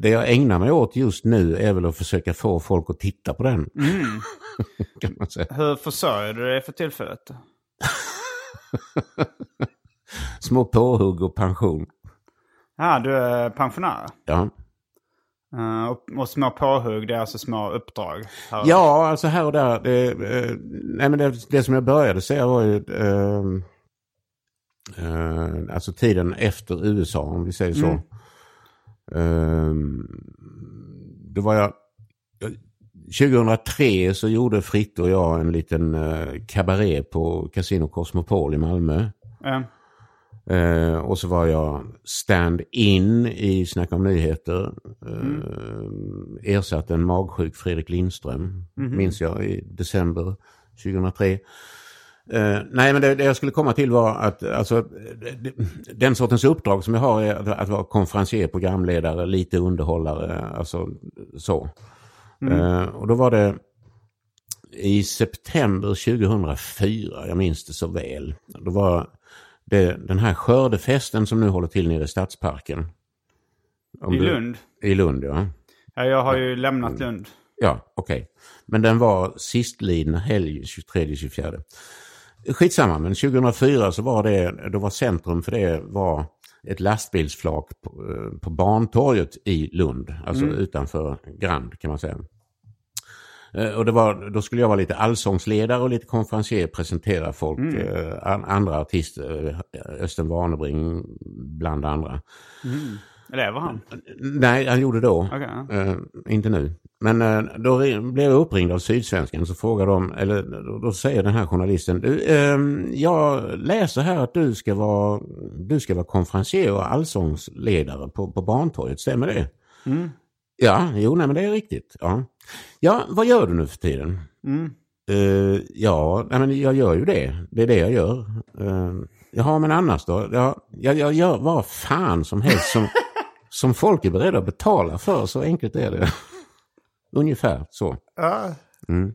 det jag ägnar mig åt just nu är väl att försöka få folk att titta på den. kan man säga. Hur försörjer du dig för tillfället? Små påhugg och pension. Ja, du är pensionär. Ja. Eh, och, och små påhugg, det är alltså små uppdrag. Ja, alltså här och där. Det, eh, nej, men det, det som jag började säga var ju... Eh, eh, alltså tiden efter USA, om vi säger så. Eh, då var jag... 2003 så gjorde Fritte och jag en liten eh, kabaré på Casino Cosmopol i Malmö. Eh, Eh, och så var jag stand-in i Snacka om nyheter. Eh, Ersatte en magsjuk Fredrik Lindström, minns jag, i december 2003. Eh, nej, men det, det jag skulle komma till var att alltså, den sortens uppdrag som jag har är att, att vara konferencier, programledare, lite underhållare, alltså så. Eh, och då var det i september 2004, jag minns det så väl. Då var det den här skördefesten som nu håller till nere i Stadsparken. Om I du- Lund? I Lund, ja. Ja, jag har ju lämnat Lund. Ja, okej. Men den var sistlidna helg, 23-24. Skitsamma, men 2004 så var det, då var centrum för det var ett lastbilsflak på, eh, på Barntorget i Lund. Alltså utanför Grand kan man säga. Eh, Och det var, då skulle jag vara lite allsångsledare och lite konferencier, presentera folk, eh, an, andra artister, eh, Östen Warnerbring bland andra. Lever han? Nej, han gjorde då. Ja. Eh, inte nu. Men eh, då blev jag uppringd av Sydsvenskan så frågade de, eller då- säger den här journalisten, du, ehm, jag läser här att du ska vara, du ska vara konferencier och allsångsledare på, på Barntorget, stämmer det? Ja, jo nej men det är riktigt. Ja, ja vad gör du nu för tiden? Eh, ja, nej, men jag gör ju det. Det är det jag gör. Uh, jaha, men annars då? Ja, jag, jag gör vad fan som helst som, som folk är beredda att betala för. Så enkelt är det. Ungefär så. Mm.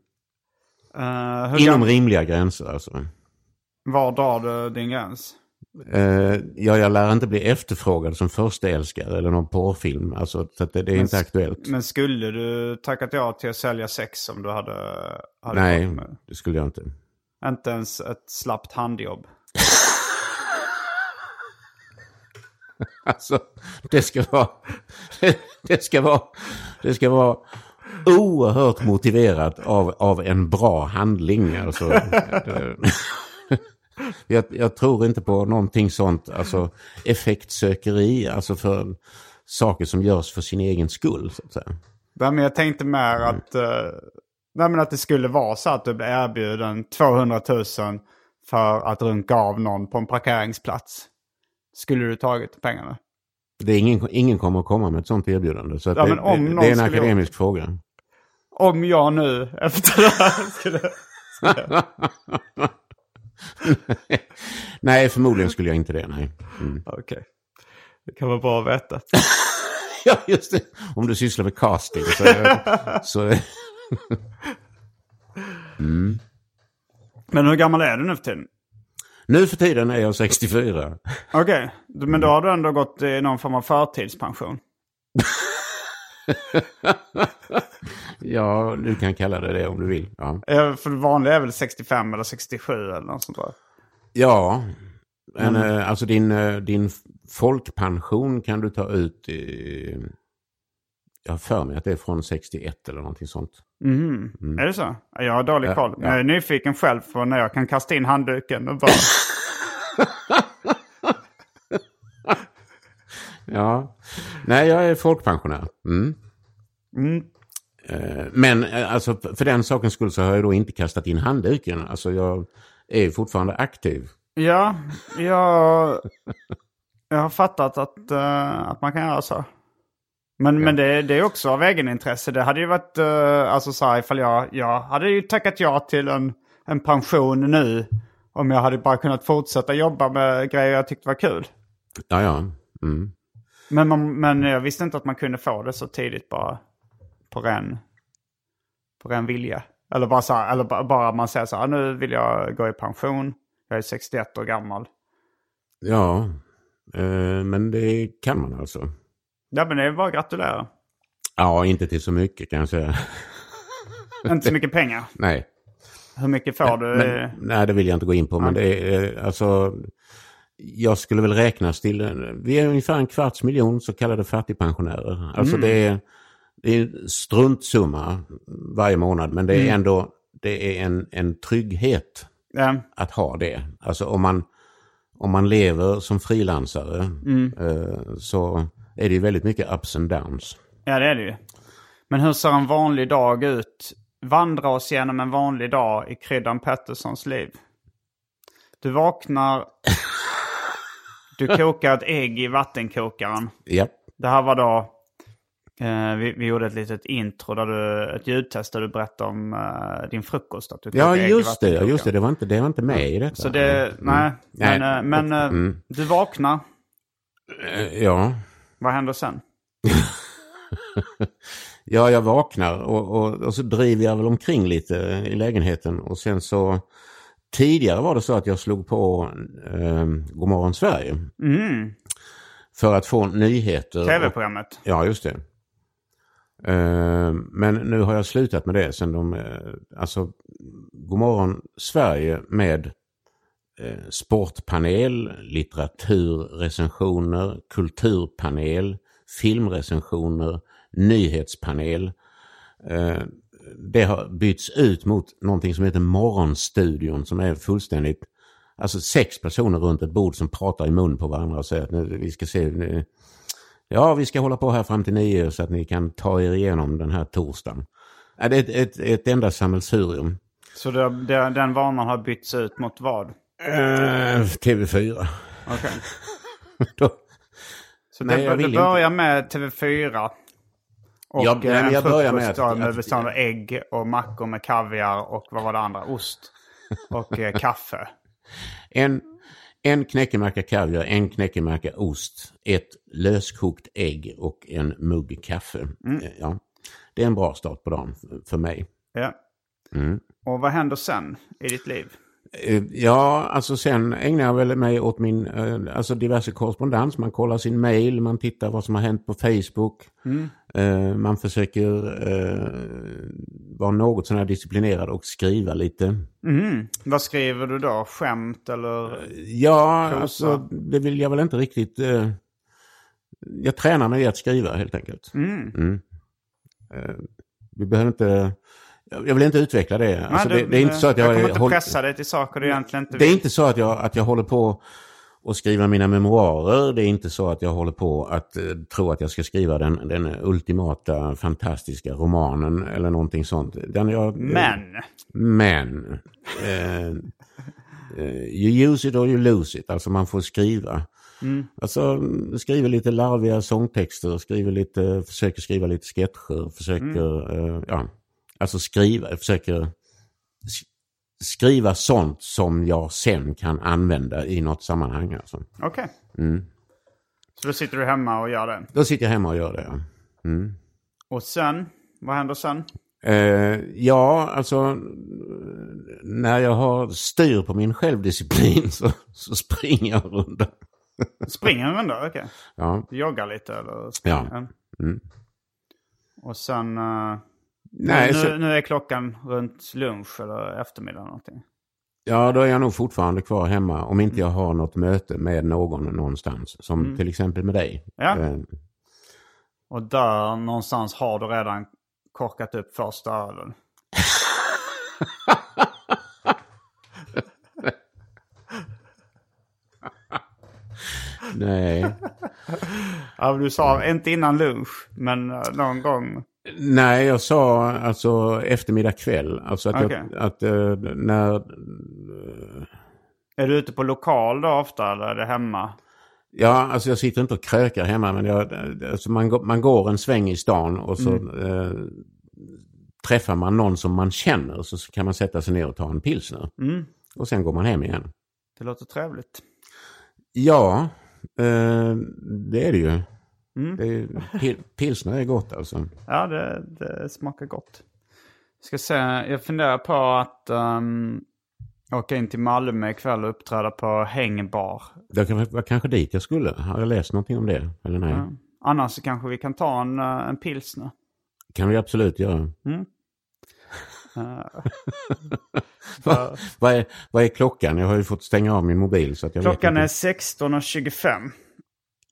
Eh, hur Inom rimliga gränser alltså. var drar du din gräns? Uh, ja, jag lär inte bli efterfrågad som förstaälskare eller någon porrfilm. Alltså, så det, det är inte aktuellt. Men skulle du tackat ja till att sälja sex om du hade... hade Nej, det skulle jag inte. Inte ens ett slappt handjobb. Alltså, det ska vara... Det ska vara... Det ska vara oerhört motiverat av, av en bra handling. Alltså, jag, jag tror inte på någonting sånt, alltså effektsökeri, alltså för saker som görs för sin egen skull. Så att säga. Nej, men jag tänkte mer Mm. att, uh, nej, men att det skulle vara så att du blir erbjuden 200 000 för att runka av någon på en parkeringsplats. Skulle du tagit pengarna? Det är ingen, ingen kommer att komma med ett sånt erbjudande. Så Ja, det, det, det är en skulle akademisk fråga. Om jag nu efter det här skulle... nej, förmodligen skulle jag inte det. Nej. Mm. Okej. Det kan vara bra att veta. Ja, just det. Om du sysslar med casting så... så Men hur gammal är du nu för tiden? nu för tiden är jag 64. Okej, men då har du ändå gått i någon form av förtidspension. Ja, du kan kalla det det om du vill. Ja, För det vanliga är väl 65 eller 67 eller något sånt där. ja men eh, alltså din, eh, din folkpension kan du ta ut i... Jag har för mig att det är från 61 eller någonting sånt. Är det så? Jag har dålig koll. Men ja. Jag är nyfiken själv på när jag kan kasta in handduken och bara... Ja, nej jag är folkpensionär. Mm. Eh, Men eh, alltså för den sakens skull så har jag då inte kastat in handduken. Alltså jag är fortfarande aktiv. ja, jag, jag har fattat att, eh, att man kan göra så. Men, men det, det är också av egenintresse. Det hade ju varit, alltså så här, ifall jag, jag hade ju tackat ja till en, en pension nu. Om jag hade bara kunnat fortsätta jobba med grejer jag tyckte var kul. Ja, ja. Mm. Men, man, men jag visste inte att man kunde få det så tidigt bara på ren, på ren vilja. Eller bara så här, eller bara, bara man säger så här, nu vill jag gå i pension. Jag är 61 år gammal. Ja, eh, men det kan man alltså. Ja men det är bara att gratulera. Ja, inte till så mycket kan jag säga. inte så mycket pengar. Nej, Hur mycket får du? men, nej det vill jag inte gå in på. Men det är eh, alltså, jag skulle väl räknas till, vi är ungefär en kvarts miljon så kallade fattigpensionärer. Alltså det är, det är en struntsumma varje månad, men det är ändå, det är en, en trygghet Ja, att ha det. Alltså om man, om man lever som frilansare eh, så är det ju väldigt mycket ups and downs. ja det är det ju. Men hur ser en vanlig dag ut? Vandra oss genom en vanlig dag i Kryddan Petterssons liv. Du vaknar. Du kokar ett ägg i vattenkokaren. Ja, Det här var då... Eh, vi, vi gjorde ett litet intro, där du, ett ljudtest där du berättade om eh, din frukost. Att du ja just det. Just det. Det, var inte, det var inte med i detta. Så det, nej, Nej. men, eh, men eh, Mm. du vaknar. Ja. Vad händer sen? Ja, jag vaknar och, och, och så driver jag väl omkring lite i lägenheten och sen så tidigare var det så att jag slog på eh, Godmorgon Sverige. För att få nyheter. och- Tv-programmet. Ja, just det. Eh, men nu har jag slutat med det sen de, eh, alltså Godmorgon Sverige med eh, sportpanel, litteraturrecensioner, kulturpanel, filmrecensioner, nyhetspanel. Det har bytts ut mot någonting som heter Morgonstudion som är fullständigt, alltså sex personer runt ett bord som pratar i mun på varandra och säger att nu, vi ska se, nu, Ja, vi ska hålla på här fram till nio så att ni kan ta er igenom den här torsdagen. Ja, det är ett, ett, ett enda sammelsurium. Så det, det, den vanan har bytts ut mot vad? Eh, TV4. Okej. Då- Så det, det börjar med TV4. Och eh, men en jag börjar med att- med bestående av ägg och mackor med kaviar och vad var det andra? Ost. Och eh, kaffe. En, en knäckemacka kaviar, en knäckemacka ost, ett löskokt ägg och en mugg kaffe. Eh, Ja, det är en bra start på dagen för- för mig. Ja. Mm. Och vad händer sen i ditt liv? Eh, Ja, alltså sen ägnar jag väl mig åt min, eh, alltså diverse korrespondens. Man kollar sin mail, man tittar vad som har hänt på Facebook. Eh, Man försöker vara något sån här disciplinerad och skriva lite. Vad skriver du då? Skämt eller? Ja, alltså det vill jag väl inte riktigt... Jag tränar mig i att skriva helt enkelt. Mm. Eh, vi behöver inte... Jag vill inte utveckla det. Alltså, det, det är inte så att jag... jag kommer inte håll- pressa dig till saker du egentligen inte Det är vill. inte så att jag, att jag håller på att skriva mina memoarer. Det är inte så att jag håller på att eh, tro att jag ska skriva den, den ultimata fantastiska romanen eller någonting sånt. Den jag, Men. Men. Eh, eh, you use it or you lose it. Alltså man får skriva. Alltså skriver lite larviga sångtexter, skriver lite, försöker skriva lite sketcher, försöker, eh, ja. Alltså skriva, försöker s- skriva sånt som jag sen kan använda i något sammanhang. Alltså. Okej. Mm. Så då sitter du hemma och gör det. Då sitter jag hemma och gör det. Ja. Och sen? Vad händer sen? Eh, ja, alltså när jag har styr på min självdisciplin så, så springer jag en runda. Springer en runda? Okej. Ja, Du joggar lite eller? Ja. Mm. Och sen... eh, Nej, nu, så, nu är klockan runt lunch eller eftermiddag någonting. ja, då är jag nog fortfarande kvar hemma om inte jag har något möte med någon någonstans. Som till exempel med dig. Ja. Eh, Och där någonstans har du redan korkat upp första ölen. nej. Ja, du sa inte innan lunch, men någon gång. Nej, jag sa alltså eftermiddag kväll. Alltså att, Okej. jag, att eh, när... Är du ute på lokal då ofta eller är det hemma? Ja, alltså jag sitter inte och krökar hemma men jag, alltså man, man går en sväng i stan och så eh, träffar man någon som man känner så kan man sätta sig ner och ta en pilsner. Och sen går man hem igen. Det låter trevligt. Ja, eh, det är det ju. Det är, pil- pilsner är gott alltså. Ja, det, det smakar gott. Ska se, jag funderar på att um, åka in till Malmö ikväll och uppträda på Hängbar. Det vara kanske dit jag skulle. Har jag läst någonting om det? Eller nej? Annars så kanske vi kan ta en, eh, en pilsner. kan vi absolut göra. Eh, Vad, vad, är, vad är klockan? Jag har ju fått stänga av min mobil. Så att jag klockan är vet inte. 16.25.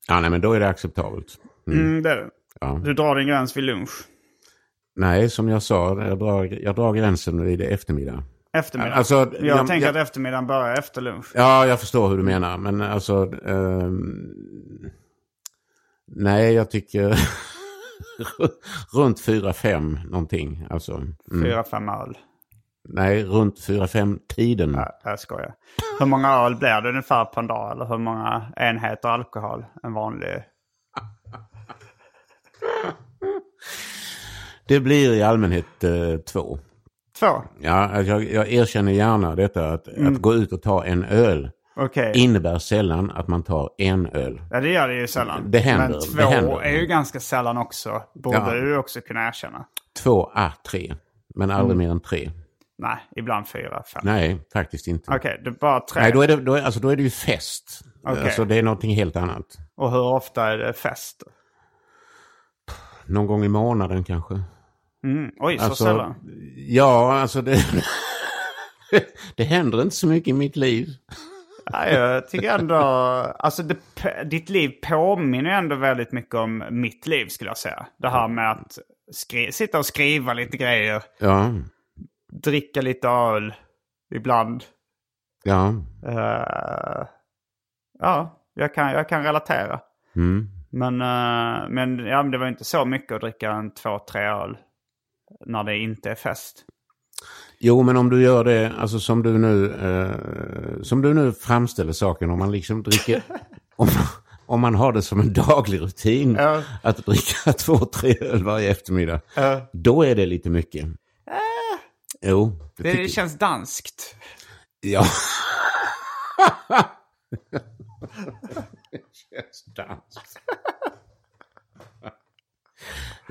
Ja, nej men då är det acceptabelt. Mm, det är det. Ja. Du drar din gräns vid lunch. Nej, som jag sa, jag drar, jag drar gränsen vid eftermiddag. Eftermiddag. Alltså, jag, jag- tänker jag- att eftermiddagen börjar efter lunch. Ja, jag förstår hur du menar, men alltså... ehm, nej, jag tycker runt 4-5 någonting. Alltså, mm. Fyra, fem öl. Nej, runt 4-5 tiden. Nej, jag skojar. Hur många öl blir det ungefär på en dag? Eller hur många enheter alkohol? En vanlig... Det blir i allmänhet eh, två. Två? Ja, alltså, jag, jag erkänner gärna detta att, Mm. att gå ut och ta en öl Okej. innebär sällan att man tar en öl. Ja, det gör det ju sällan. Det händer, Men två händer. är ju ganska sällan också. Borde Ja. du också kunna erkänna. Två, ah, tre. Men aldrig Mm. mer än tre. Nej, ibland fyra, fem. Nej, faktiskt inte. Okej, det är bara tre. Nej, då är, det, då, är, alltså, då är det ju fest. Okej. Alltså, det är någonting helt annat. Och hur ofta är det fest? Någon gång i månaden kanske. Mm. Oj, så Alltså, sällan. Ja, alltså det... det händer inte så mycket i mitt liv. Nej, jag tycker ändå... Alltså, det, ditt liv påminner ändå väldigt mycket om mitt liv, skulle jag säga. Det här med att skri- sitta och skriva lite grejer. Ja, Dricka lite öl ibland. ja. Eh, ja, jag kan, jag kan relatera. Mm. Men, eh, men, ja, men det var inte så mycket att dricka en två, tre öl när det inte är fest. Jo, men om du gör det, alltså som du nu, eh, som du nu framställer saken, om man liksom dricker, om, om man har det som en daglig rutin Ja. att dricka två, tre öl varje eftermiddag, Ja. då är det lite mycket. Jo, det, Det, tycker känns danskt. Ja. Det känns danskt.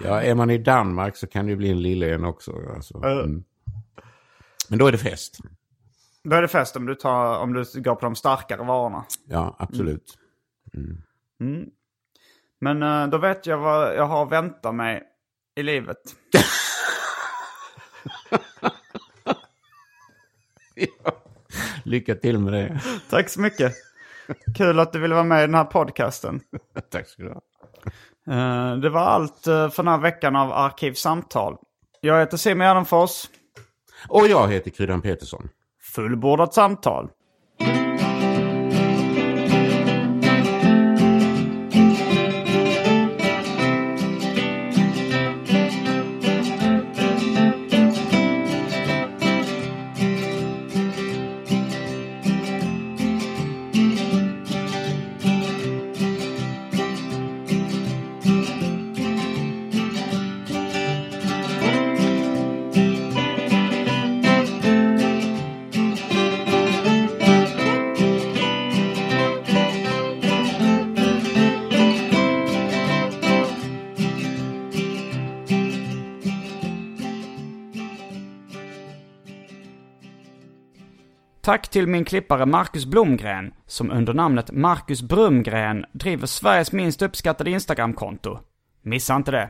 Ja, är man i Danmark så kan det ju bli en lille en också. Alltså. Mm. Men då är det fest. Då är det fest om du, tar, om du går på de starkare varorna. Ja, absolut. Men eh, då vet jag vad jag har att vänta mig i livet. Lycka till med det. Tack så mycket. Kul att du ville vara med i den här podcasten. Tack ska du ha. Eh, Det var allt eh, för den här veckan av Arkivsamtal. Jag heter Simon Gärdenfors. Och jag heter Kryddan Petersson. Fullbordat samtal. Tack till min klippare Marcus Blomgren som under namnet Marcus Brumgren driver Sveriges minst uppskattade Instagramkonto. Missa inte det.